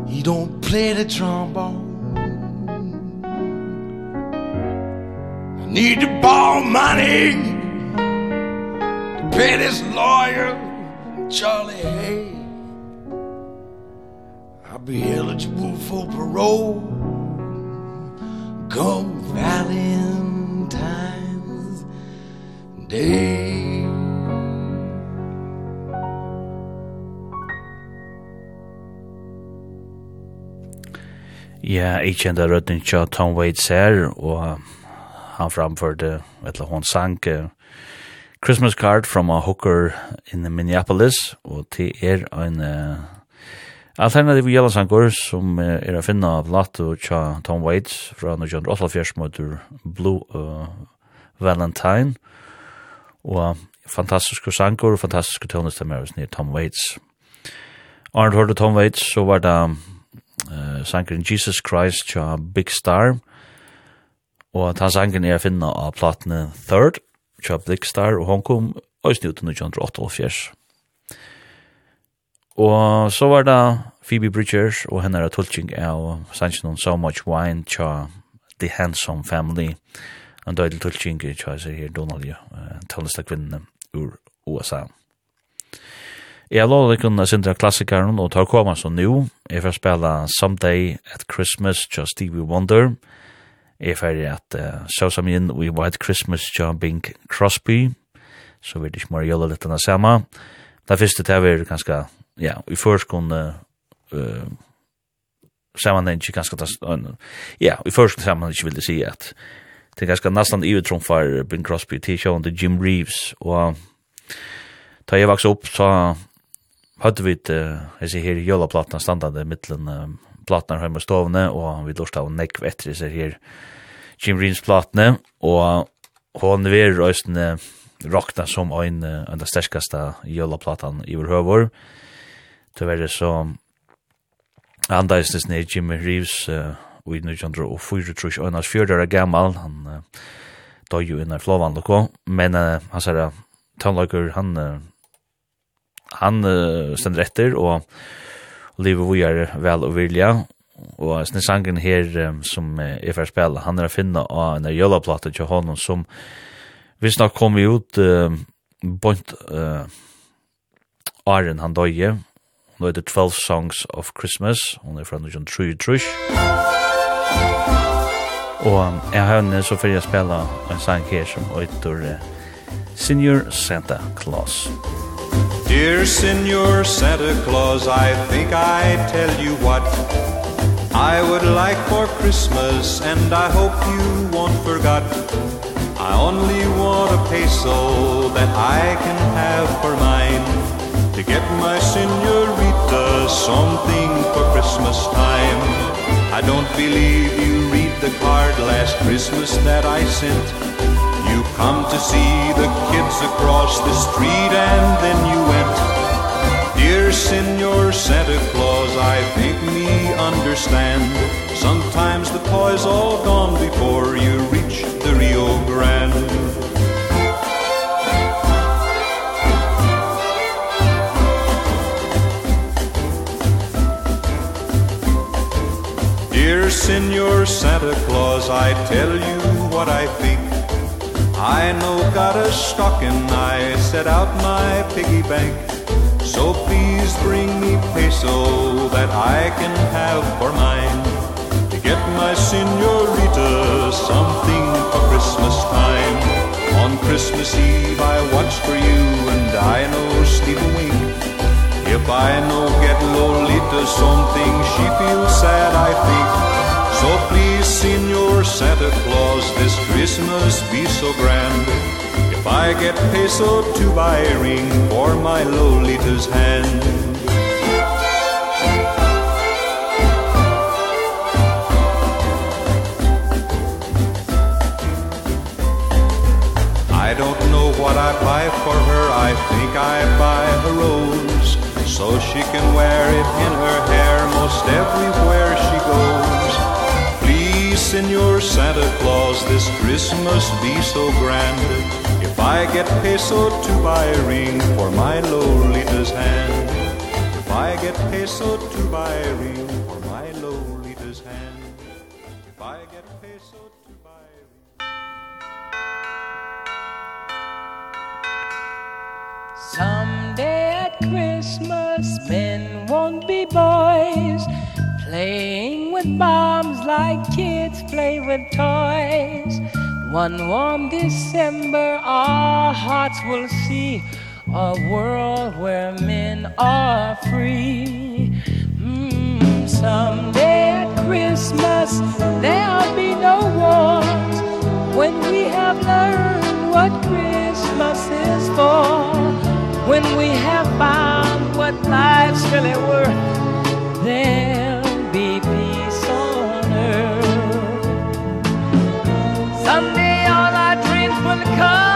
He don't play the trombone. Need to borrow money. To pay this lawyer Charlie Hay. I'll be eligible for parole. Come Valentine's Day. Ja, yeah, jeg kjente rødning til Tom Waits her, og han framförde, eller hon sank, Christmas Card from a Hooker in Minneapolis, og til er en uh, alternativ jælasangur som uh, er å finne av Lato tja Tom Waits fra 1988 motor Blue uh, Valentine, og fantastiske sangur og fantastiske tøvnestemmer hos nye Tom Waits. Arnold hørte Tom Waits, så var det uh, sangren Jesus Christ tja Big Star, og Og ta sangen er finna av platene Third, Tja Blickstar, og hon kom òsni ut til 1988. Og så var det Phoebe Bridgers og henne er tulltjeng av sangen on So Much Wine, Tja The Handsome Family, en døydel tulltjeng, tja seg her Donald, uh, tallesta kvinnene ur USA. Jeg har lovet ikke å sindra klassikeren, og tar koma så nu. Jeg får spela Someday at Christmas, Just Stevie Wonder, er ferdig at uh, så som inn i White Christmas til Bing Crosby, så vil det ikke bare gjøre litt av det samme. Det første til er ganske, ja, i førskunde uh, sammen sammenheng ikke ganske, ja, i førskunde sammenheng ikke vil det si at det er ganske nesten i utromfar Bing Crosby til sjående Jim Reeves, og da jeg vokste opp så hadde vi et, jeg sier her, jølaplatene standardet mittelen, uh, platnar hjemme og stovne, og vi lort av nekv etter seg her. Jim Reams platne, og hon leverer røystene rockna som ein av de sterkaste jølaplatan i vår høvor. det så andajsnes ned Jim Reeves uh, i 1904 trus og hans fjörder er gammal, han uh, døg jo innan flåvan loko, men uh, han sier, Tønlager, han, uh, han uh, stender etter, og livet vi er vel og vilja. Og sånne sangen her um, som er for spela, han er å finne av en jølaplate til honom som visst nok kom vi ut uh, bort uh, Aren han døye. Nå er det 12 Songs of Christmas. Hun er fra 1933. Og jeg har henne så fyrir jeg spela en sang her som heter uh, Senior Santa Claus. Senior Santa Claus. Dear Senor Santa Claus, I think I tell you what. I would like for Christmas and I hope you won't forgot I only want a peso that I can have for mine To get my senorita something for Christmas time. I don't believe you read the card last Christmas that I sent. You come to see the kids across the street and then you went. Dear Senor Santa Claus, I think me understand. Sometimes the toy's all gone before you reach the Rio Grande. Dear Senor Santa Claus, I tell you what I think. I know got a stocking I set out my piggy bank. So please bring me peso That I can have for mine. To get my senorita Something for Christmas time. On Christmas Eve I watch for you And I no sleep a wink If I no get Lolita Something she feels sad I think. So please, Senor Santa Claus, this Christmas be so grand. If I get peso to buy a ring for my Lolita's hand. I don't know what I buy for her, I think I buy a rose. So she can wear it in her hair most everywhere she goes. Senor Santa Claus, this Christmas be so grand. If I get peso to buy a ring for my Lolita's hand. If I get peso to buy a ring for my Lolita's hand. If I get peso to buy a ring. Someday at Christmas men won't be boys Playing with bombs like kids play with toys. One warm December our hearts will see a world where men are free. Mm, Someday at Christmas there'll be no wars. When we have learned what Christmas is for When we have found what life's really worth Then come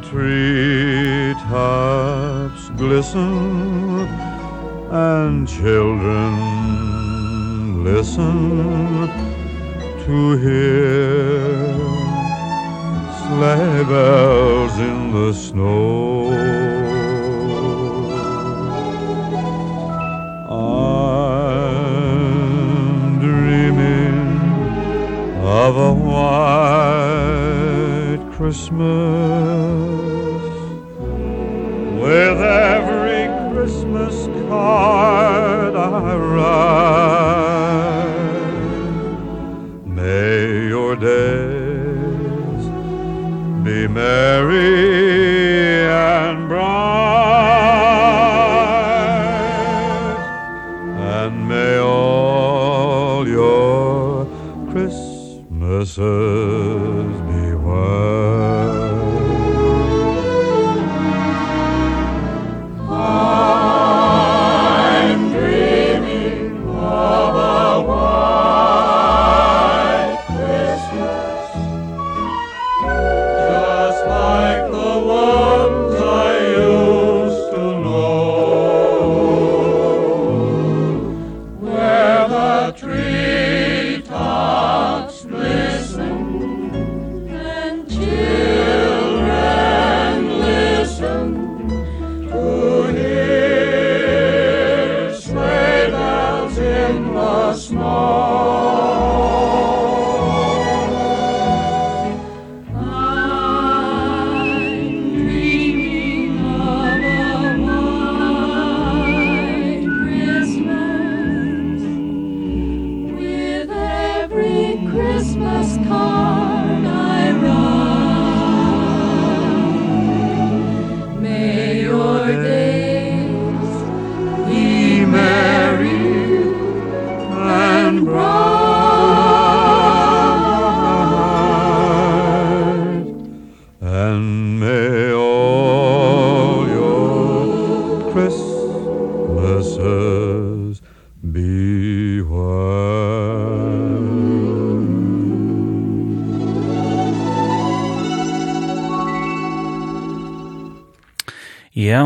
the treetops glisten and children listen to hear sleigh bells in the snow. Christmas.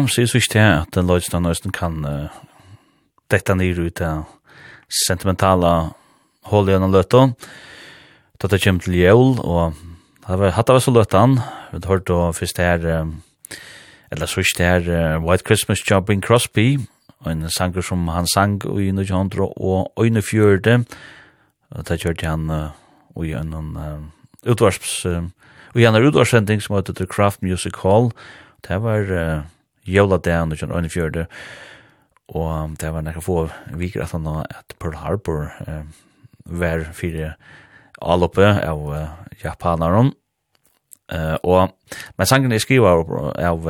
samtidig så ikke det at den løydstan nøysten kan uh, dette ned ut av sentimentala hål i en løtta. Da det kommer til jævl, og hatt av oss løttan, vi har hørt da først her, um, eller så ikke her, uh, White Christmas Job Jumping Crosby, og en sanger som han sang i 1900 og øyne fjørde, og da kjørte han uh, i en utvarsps, uh, og i en utvarssending som heter The Craft Music Hall, det var jævla dagen og det var nekka få viker at han at Pearl Harbor eh, var fire alloppe av uh, japanaren, eh, og men sangen er skriva av, av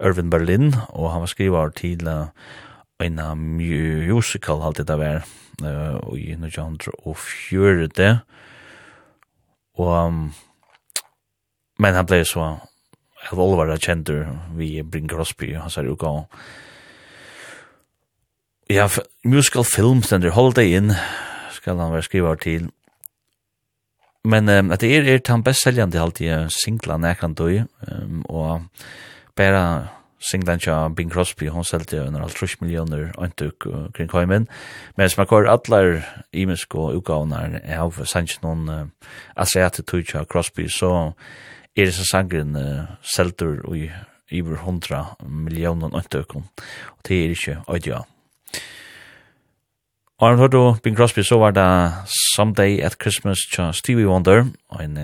Irvin Berlin, og han var skriva av til en musical alltid det var, uh, i 1940, og um, men han ble så av Olvara kjentur vi Bring Crosby, han sier gav Ja, musical film stender Holiday Inn, skal han være skriver til. Men um, at det er, er den best seljande alltid singlan jeg kan døy, um, og bare singlan til Bing Crosby, hun selte under alt trus millioner øyntuk uh, kring heimen, men som akkur atler imisk og utgavnar av sannsyn noen uh, asiatet tøy Crosby, så er så sangren uh, selter i iver hundra millioner nøytøkken, og det er ikke øydja. Og han hørte Bing Crosby, så var det Someday at Christmas til Stevie Wonder, og en,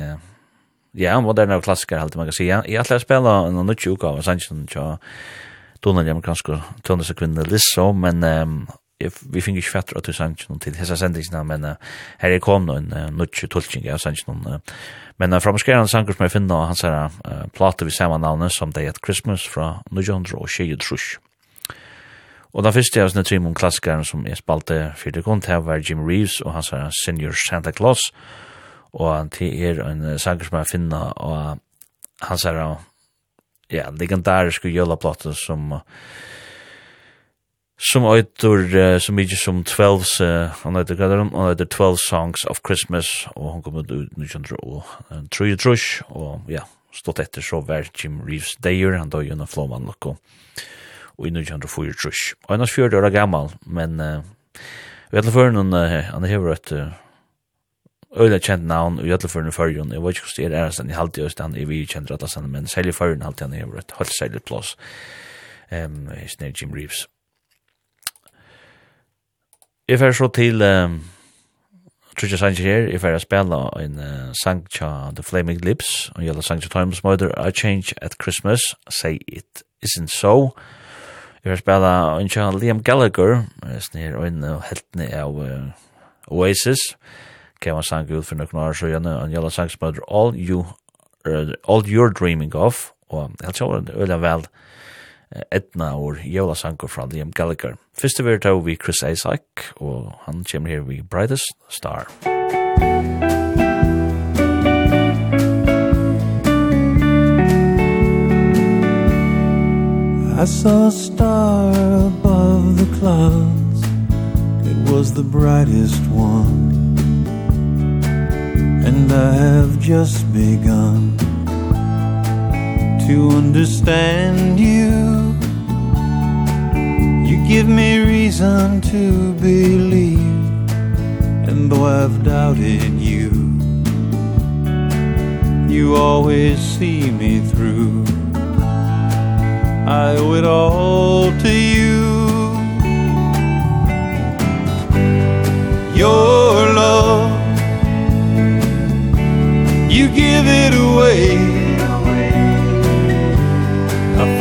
ja, moderne og klassiker, halte man kan sige. Jeg har spela en nødt utgave av sangen til Donald amerikanske tøndeste kvinne Lizzo, men um, vi finner ikke fatter til du til hessa sendingsna, men uh, her er kom noen uh, nødt tolkning av sangen, uh, Men uh, framskär en sanger som jag finner hans här uh, plate vid samma namn som Day at Christmas från 1923. Og den første av sånne trimon klassikeren som jeg spalte fyrir kund, det var Jim Reeves og hans her Senior Santa Claus, og det er en sanger som jeg finner, og hans her, ja, legendariske jølaplaten som uh, som eitur uh, som ikkje som 12 uh, han eitur gader han eitur 12 songs of Christmas og han kom ut ut 1903 og trush og ja stått etter så vær Jim Reeves Dayer han døg gjennom flåman nokko og i 1904 trush og han er 40 år gammal men uh, vi etter fyrir han han hever et Øyla kjent navn og jødla fyrir fyrir jeg vet ikke hos det er erast han i halvdi og han er vi kjent rattas han men særlig fyrir han halvdi han hever et halvd særlig plås um, hos Jim Reeves. Jeg fer så til, um, Trudja jeg her, jeg fer å spela en uh, sang tja The Flaming Lips, og gjelda sang tja Times Mother, I Change at Christmas, Say It Isn't So. Jeg fer spille en tja Liam Gallagher, snir og en uh, heltene av uh, Oasis, kema sang ut for noen år så gjerne, og gjelda sang tja All You, uh, All You're Dreaming Of, og jeg tror det er øyla vel, etna or jola sanko fra Liam Gallagher. Fyrste vi tar vi Chris Isaac, og han kommer her vi Brightest Star. I saw a star above the clouds It was the brightest one And I have just begun To understand you Give me reason to believe And though I've doubted you You always see me through. I owe it all to you. Your love You give it away. I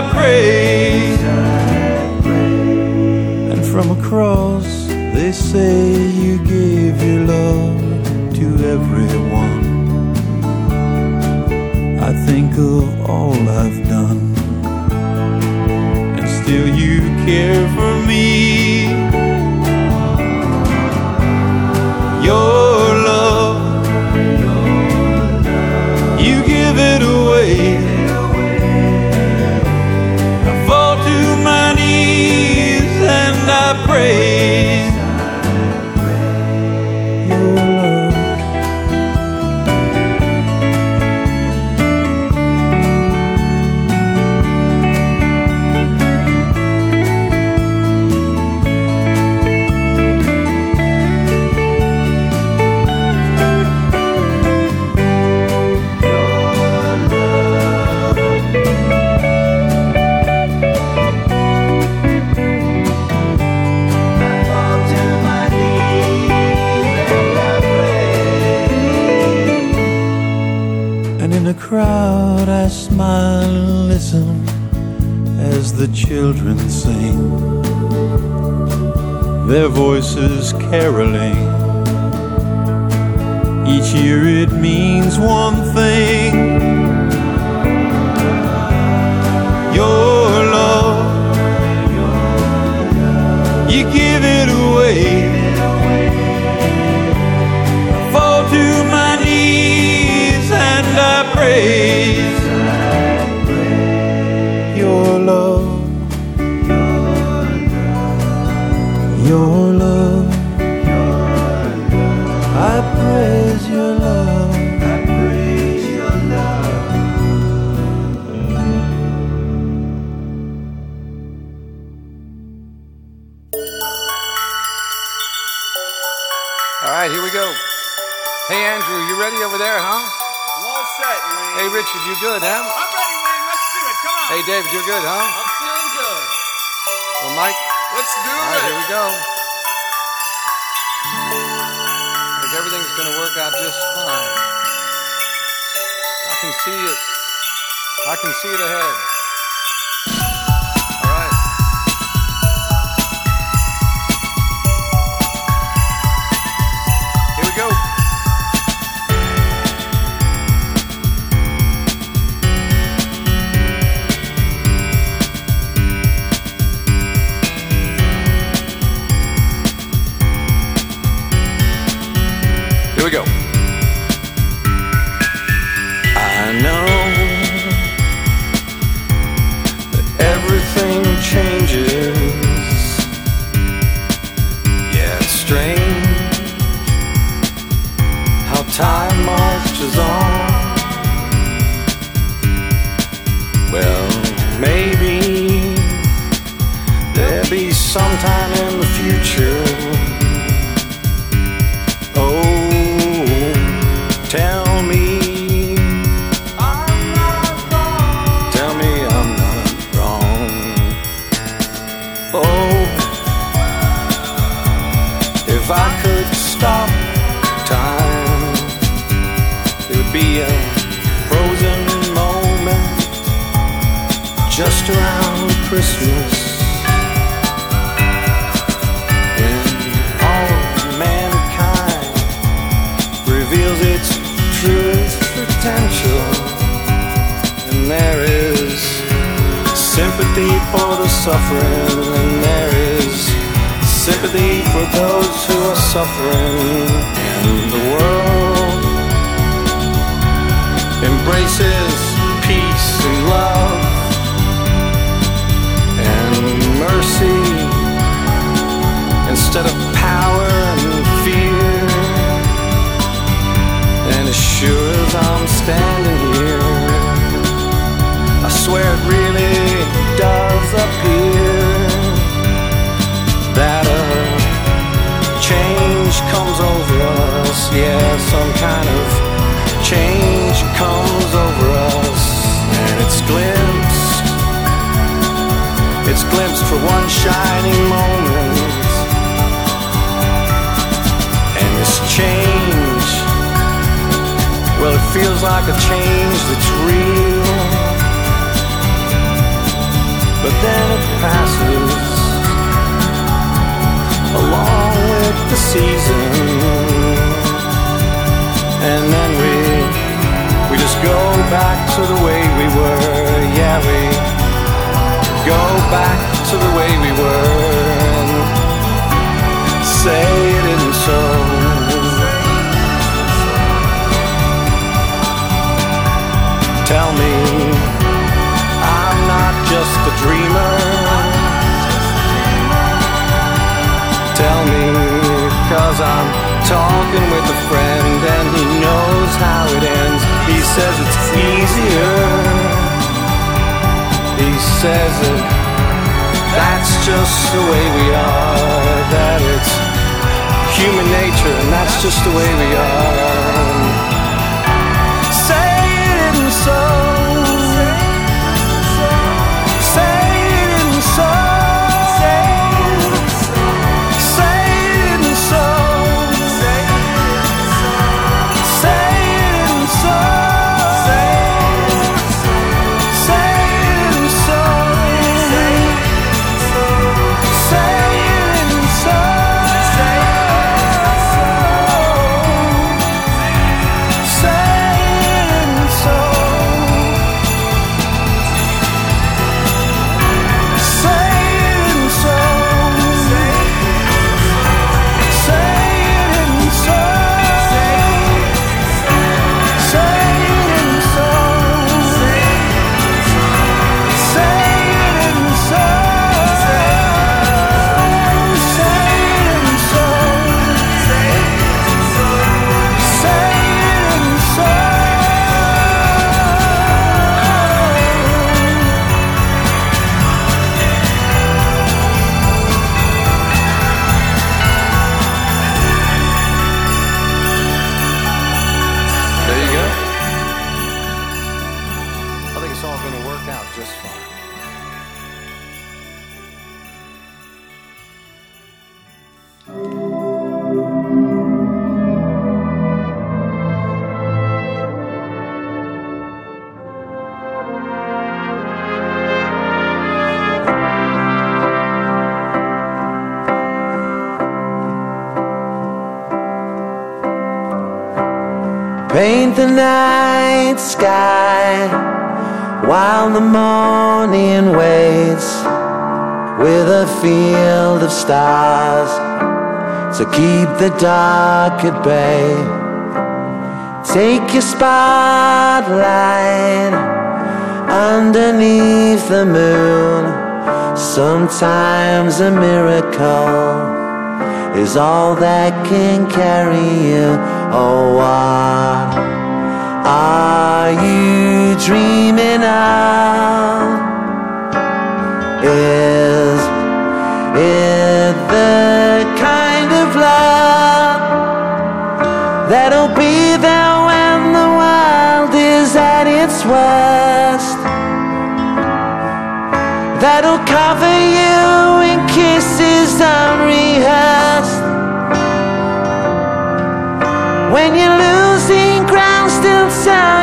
I praise. And from across they say you give your love to everyone. I think of all I've done. And still you care for me. praise crowd I smile and listen As the children sing. Their voices caroling. Each year it means one thing. Your love. You give it away. grace your love your love I praise your love I praise your love All right, here we go. Hey Andrew, you ready over there, huh? set, Hey, Richard, you good, huh? I'm ready, Wing. Let's do it. Come on. Hey, David, you're good, huh? I'm feeling good. Well, Mike. Let's do all it. All right, here we go. Like everything's going to work out just fine. I can see it. I can see it ahead. nature and that's just the way we are. night sky While the morning waits With a field of stars To keep the dark at bay. Take your spotlight Underneath the moon. Sometimes a miracle Is all that can carry you. Oh, what you dreaming of is it the kind of love that'll be there when the world is at its worst. That'll cover you in kisses unrehearsed. When you're losing ground still sound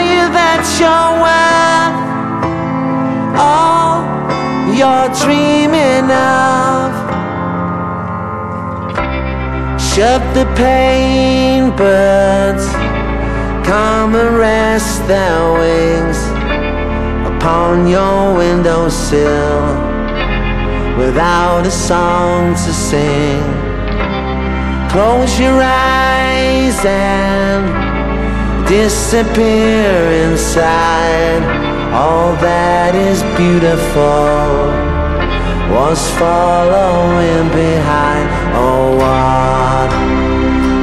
you're dreaming of. Shut the pain but Come and rest their wings Upon your windowsill Without a song to sing. Close your eyes and Disappear inside all that is beautiful. Was following behind. Oh what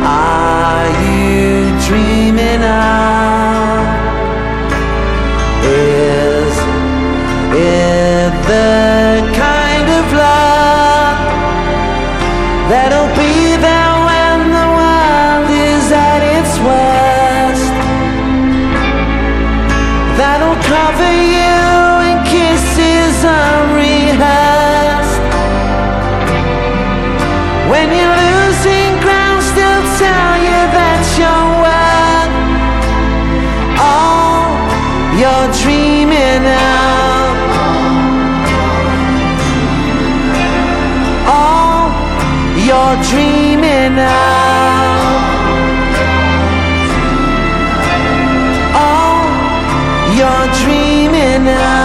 are you dreaming of? Is it the kind of love that dreaming out Oh, you're dreaming out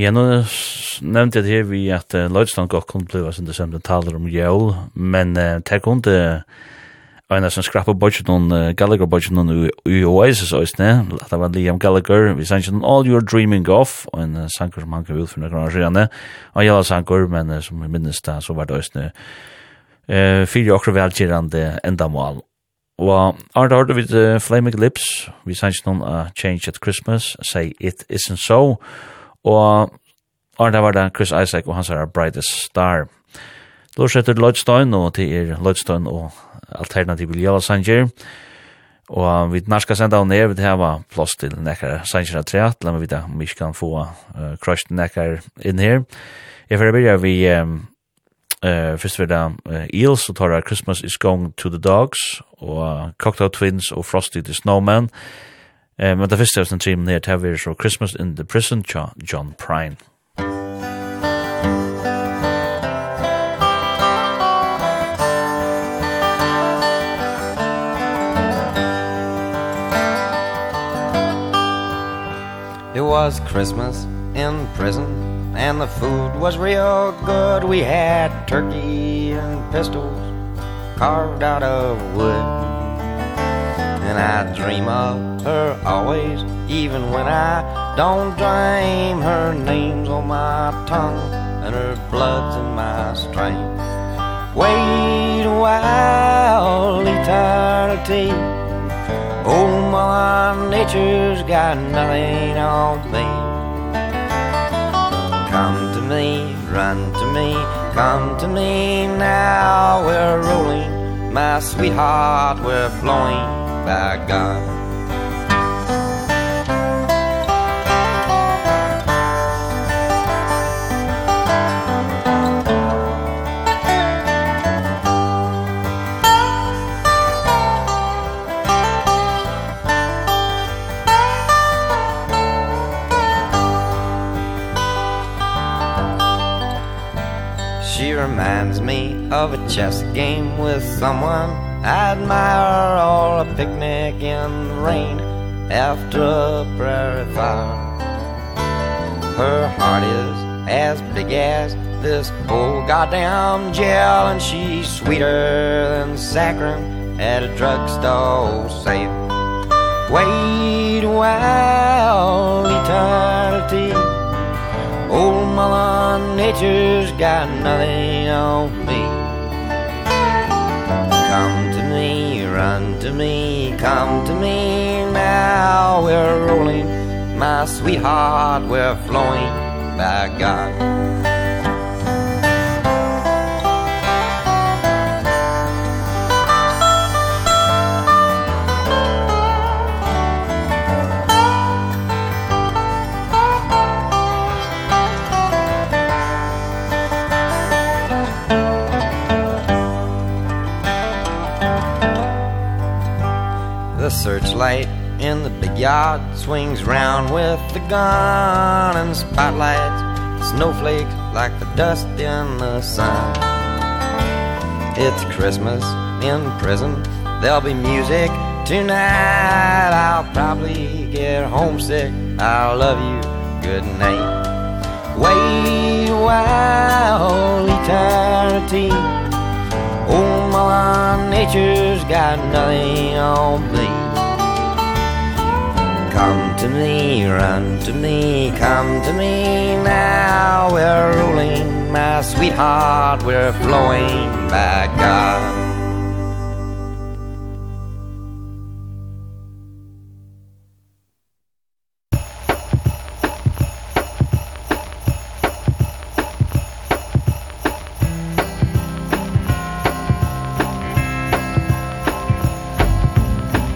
Ja, nu nevnte jeg det her vi at uh, Løydstrand godt kunne blive sin december taler om jævl, men uh, det kunne Og en som skrappa budget noen, uh, Gallagher budget noen i Oasis også, ne. Det var Liam Gallagher. Vi sang ikke All You're Dreaming Of. Og en uh, sanger som han kan ut for noen år siden. Og jeg sanger, men uh, som vi minnes da, så var det også, ne. Uh, fire okre velgerande endamål. Og Arne Arda vid uh, Flaming Lips. Vi sang ikke noen uh, Change at Christmas. Say It Isn't So. Og Og Arne var det Chris Isaac og hans er Brightest Star. Lors etter Lloydstein og til er Lloydstein og Alternativ Ljala Sanger. Og vi narska senda og ned, vi hava plås til nekkar Sanger av treat, la meg vita om vi kan få uh, crushed nekkar inn her. Jeg får byrja vi um, uh, fyrst vi da uh, Eels og tar Christmas is going to the dogs og uh, Cocktail Twins og Frosty the Snowman. Eh, men det første er sånn trim nere til vi så Christmas in the Prison, John Prine. It was Christmas in prison and the food was real good. We had turkey and pistols carved out of wood. And I dream of her always Even when I don't dream. Her name's on my tongue And her blood's in my strain. Wait a while, eternity. Oh, my nature's got nothing on me. Come to me, run to me Come to me now, we're rolling My sweetheart, we're flowing bygård She reminds me of a chess game with someone. Admire all a picnic in the rain After a prairie fire. Her heart is as big as this whole goddamn jail And she's sweeter than saccharin at a drugstore sale Wait a while, eternity. Old mother nature's got nothing on me Come to me, come to me now We're rolling, my sweetheart We're flowing, by God. searchlight in the big yard swings round with the gun and spotlights snowflakes like the dust in the sun. It's Christmas in prison. There'll be music tonight. I'll probably get homesick. I'll love you. Good night. Wait a while eternity. Oh my nature's got nothing on me. Come to me, run to me, come to me now. We're rolling, my sweetheart, we're flowing back up.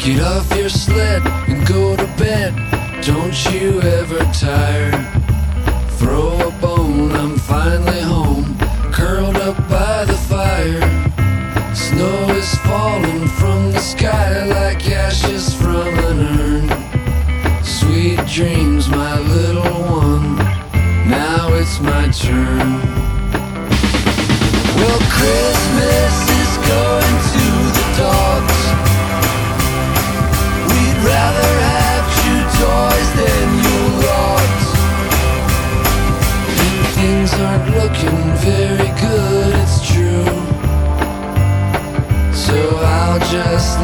Get off your sled and go to bed. Don't you ever tire. Throw a bone, I'm finally home. Curled up by the fire. Snow is falling from the sky Like ashes from an urn. Sweet dreams, my little one. Now it's my turn. Well, Christmas is going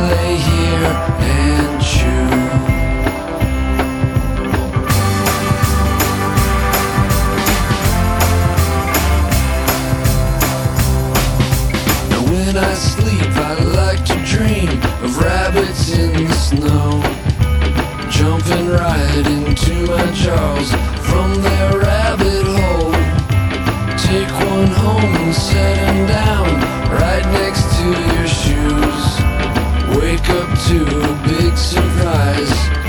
lay here and chew. Now when I sleep I like to dream Of rabbits in the snow Jumping right into my jaws From their to a big surprise.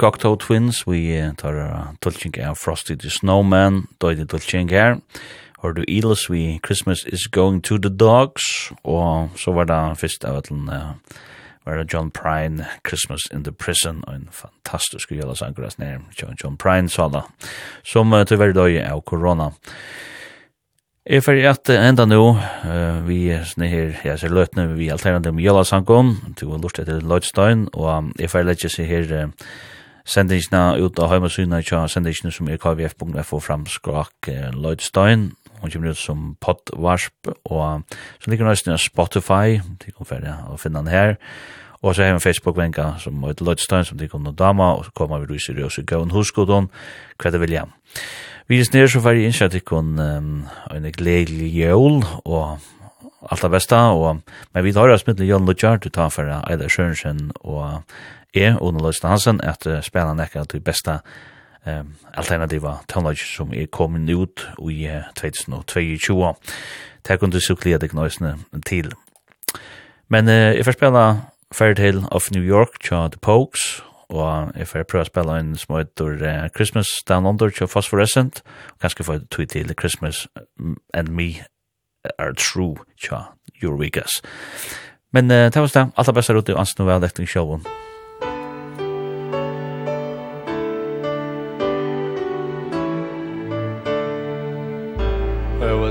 Cocteau Twins, vi tar uh, tulking av Frosty the Snowman, døyde tulking her. har du Elis, vi Christmas is going to the dogs, og så var det først av etlen, uh, var det John Prine, Christmas in the Prison, og en fantastisk gjelda sanger nær, John, John Prine sa da, som uh, tyverre døy av korona. Jeg fyrir at enda nu, uh, vi er sånne her, jeg ser løtene, vi alternativ med Jala Sankom, du har lurt etter Lloydstein, og um, jeg fyrir at seg her, uh, sendingsna ut av heimasyna tja sendingsna som er kvf.fo framskrak Lloydstein. Og kommer ut som podvarsp og så ligger nøysten av Spotify til å færre å finne den her. Og så har vi en Facebook-venka som er Lloydstein som til kommer dama og så kommer vi ryser i oss i gøven huskodon hva det vil hjem Vi er snir så var jeg innsett ikon en gledelig jøl og alt det beste og men vi tar oss mittelig Jørn Lutjard du tar for Eila Sjørensen og er under Løystein Hansen at spela nekka til besta um, alternativa tonelage som er kommet ut i 2022. Takk om du suklia deg nøysene til. Men uh, jeg får spela Fairytale of New York tja The Pokes og jeg får prøve å spela en smøytor uh, Christmas Down Under tja Phosphorescent og kanskje få tog til Christmas and Me are True tja Eurovigas. Men uh, det var det. Alt er best her ute i Ansen og Velekting Sjåvån.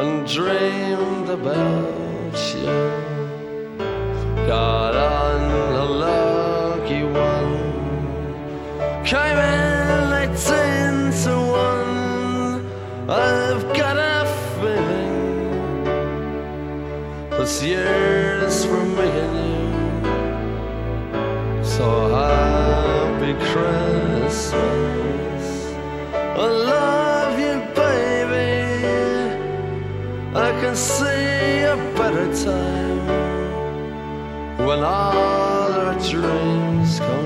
and dreamed about you. Got on a lucky one. Came in late to one. I've got a feeling this year's for me and you so happy Christmas. can see a better time When all our dreams come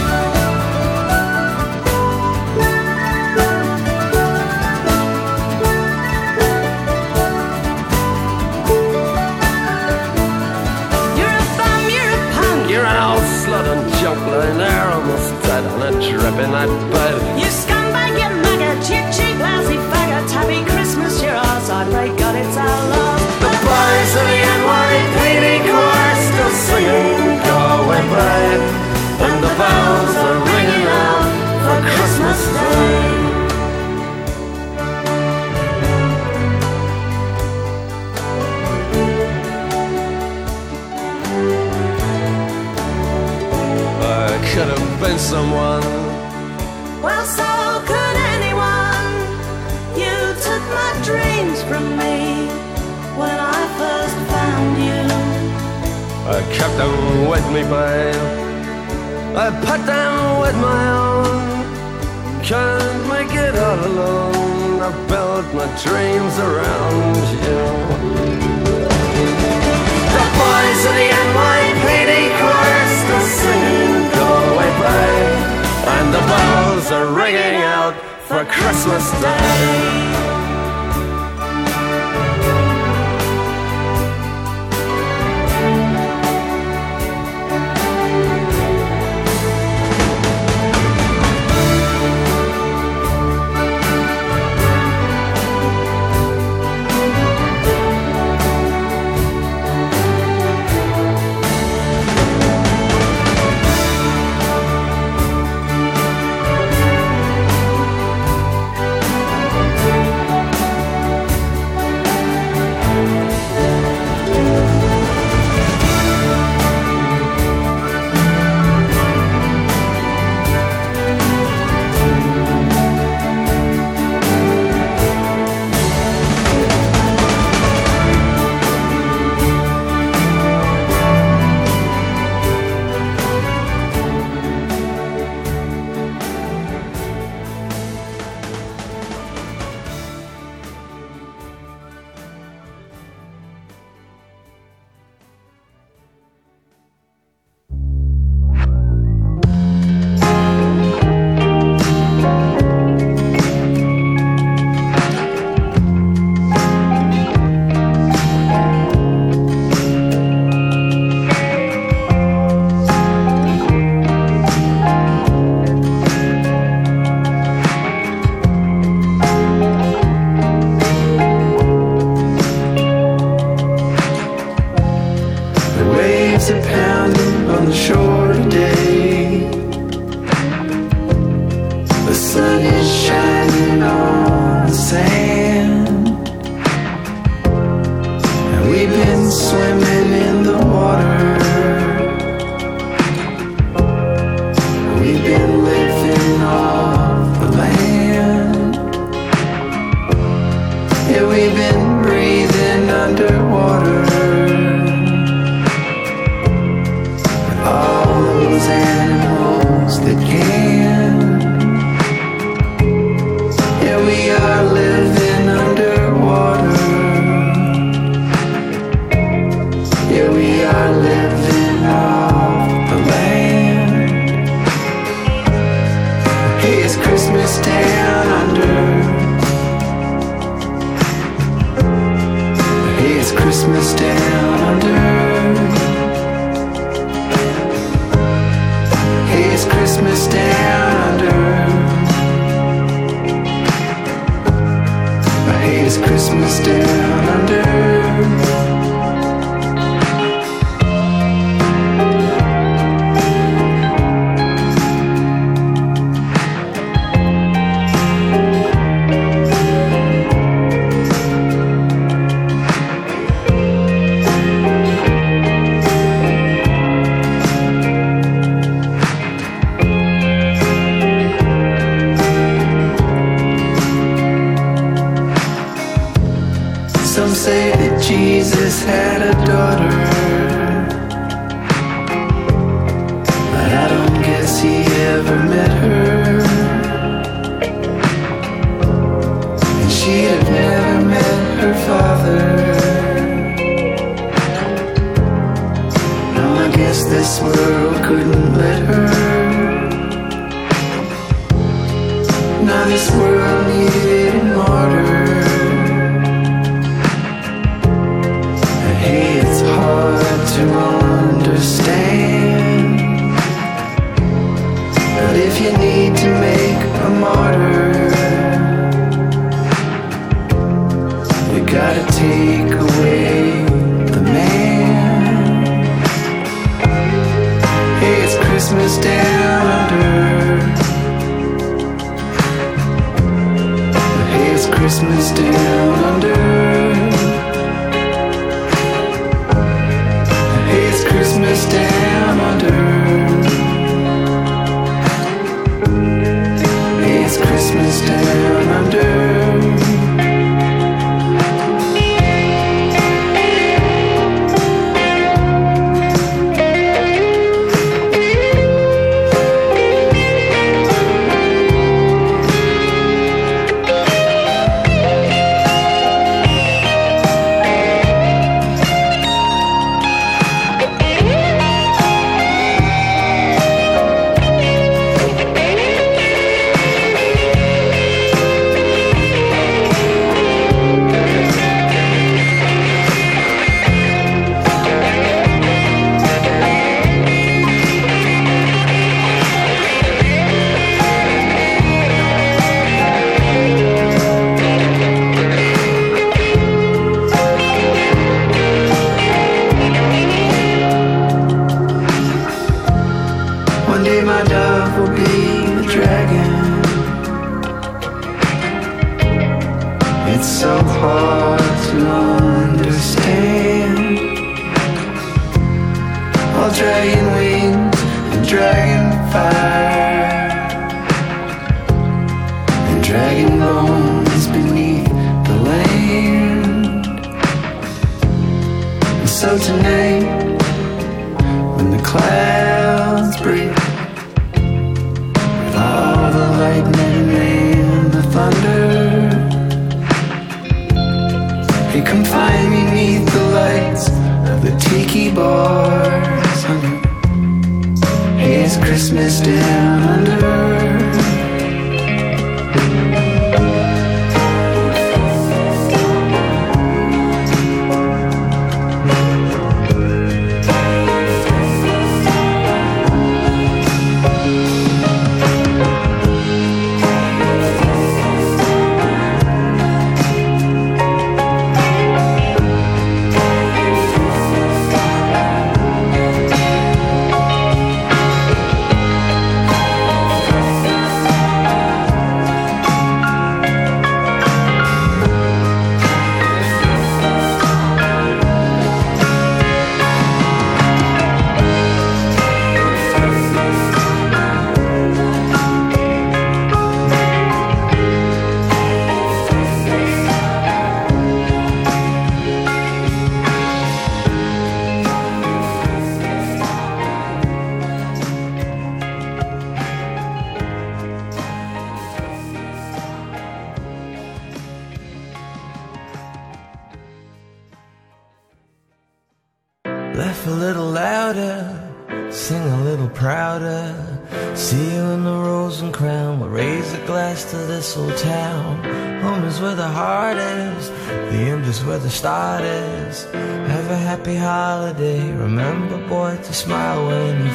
been at bed You scumbag, you maggot, you cheap lousy faggot Happy Christmas, you're ours, I pray God it's our love. The boys of the NYPD chorus Still singing, go and play And the bells are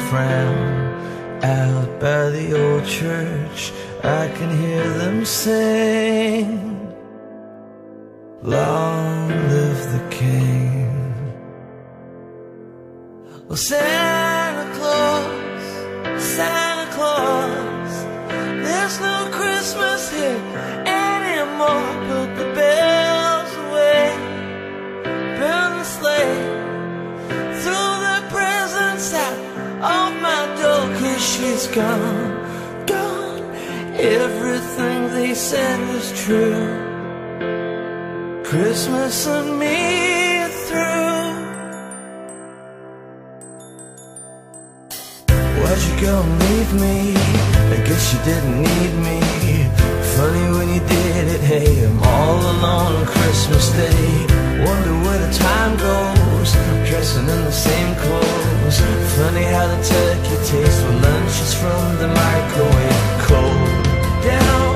friend Out by the old church. I can hear them say true Christmas and me through. Why'd you go and leave me? I guess you didn't need me. Funny when you did it, hey I'm all alone on Christmas Day. Wonder where the time goes Dressing in the same clothes. Funny how the turkey tastes When lunch is from the microwave. Cold down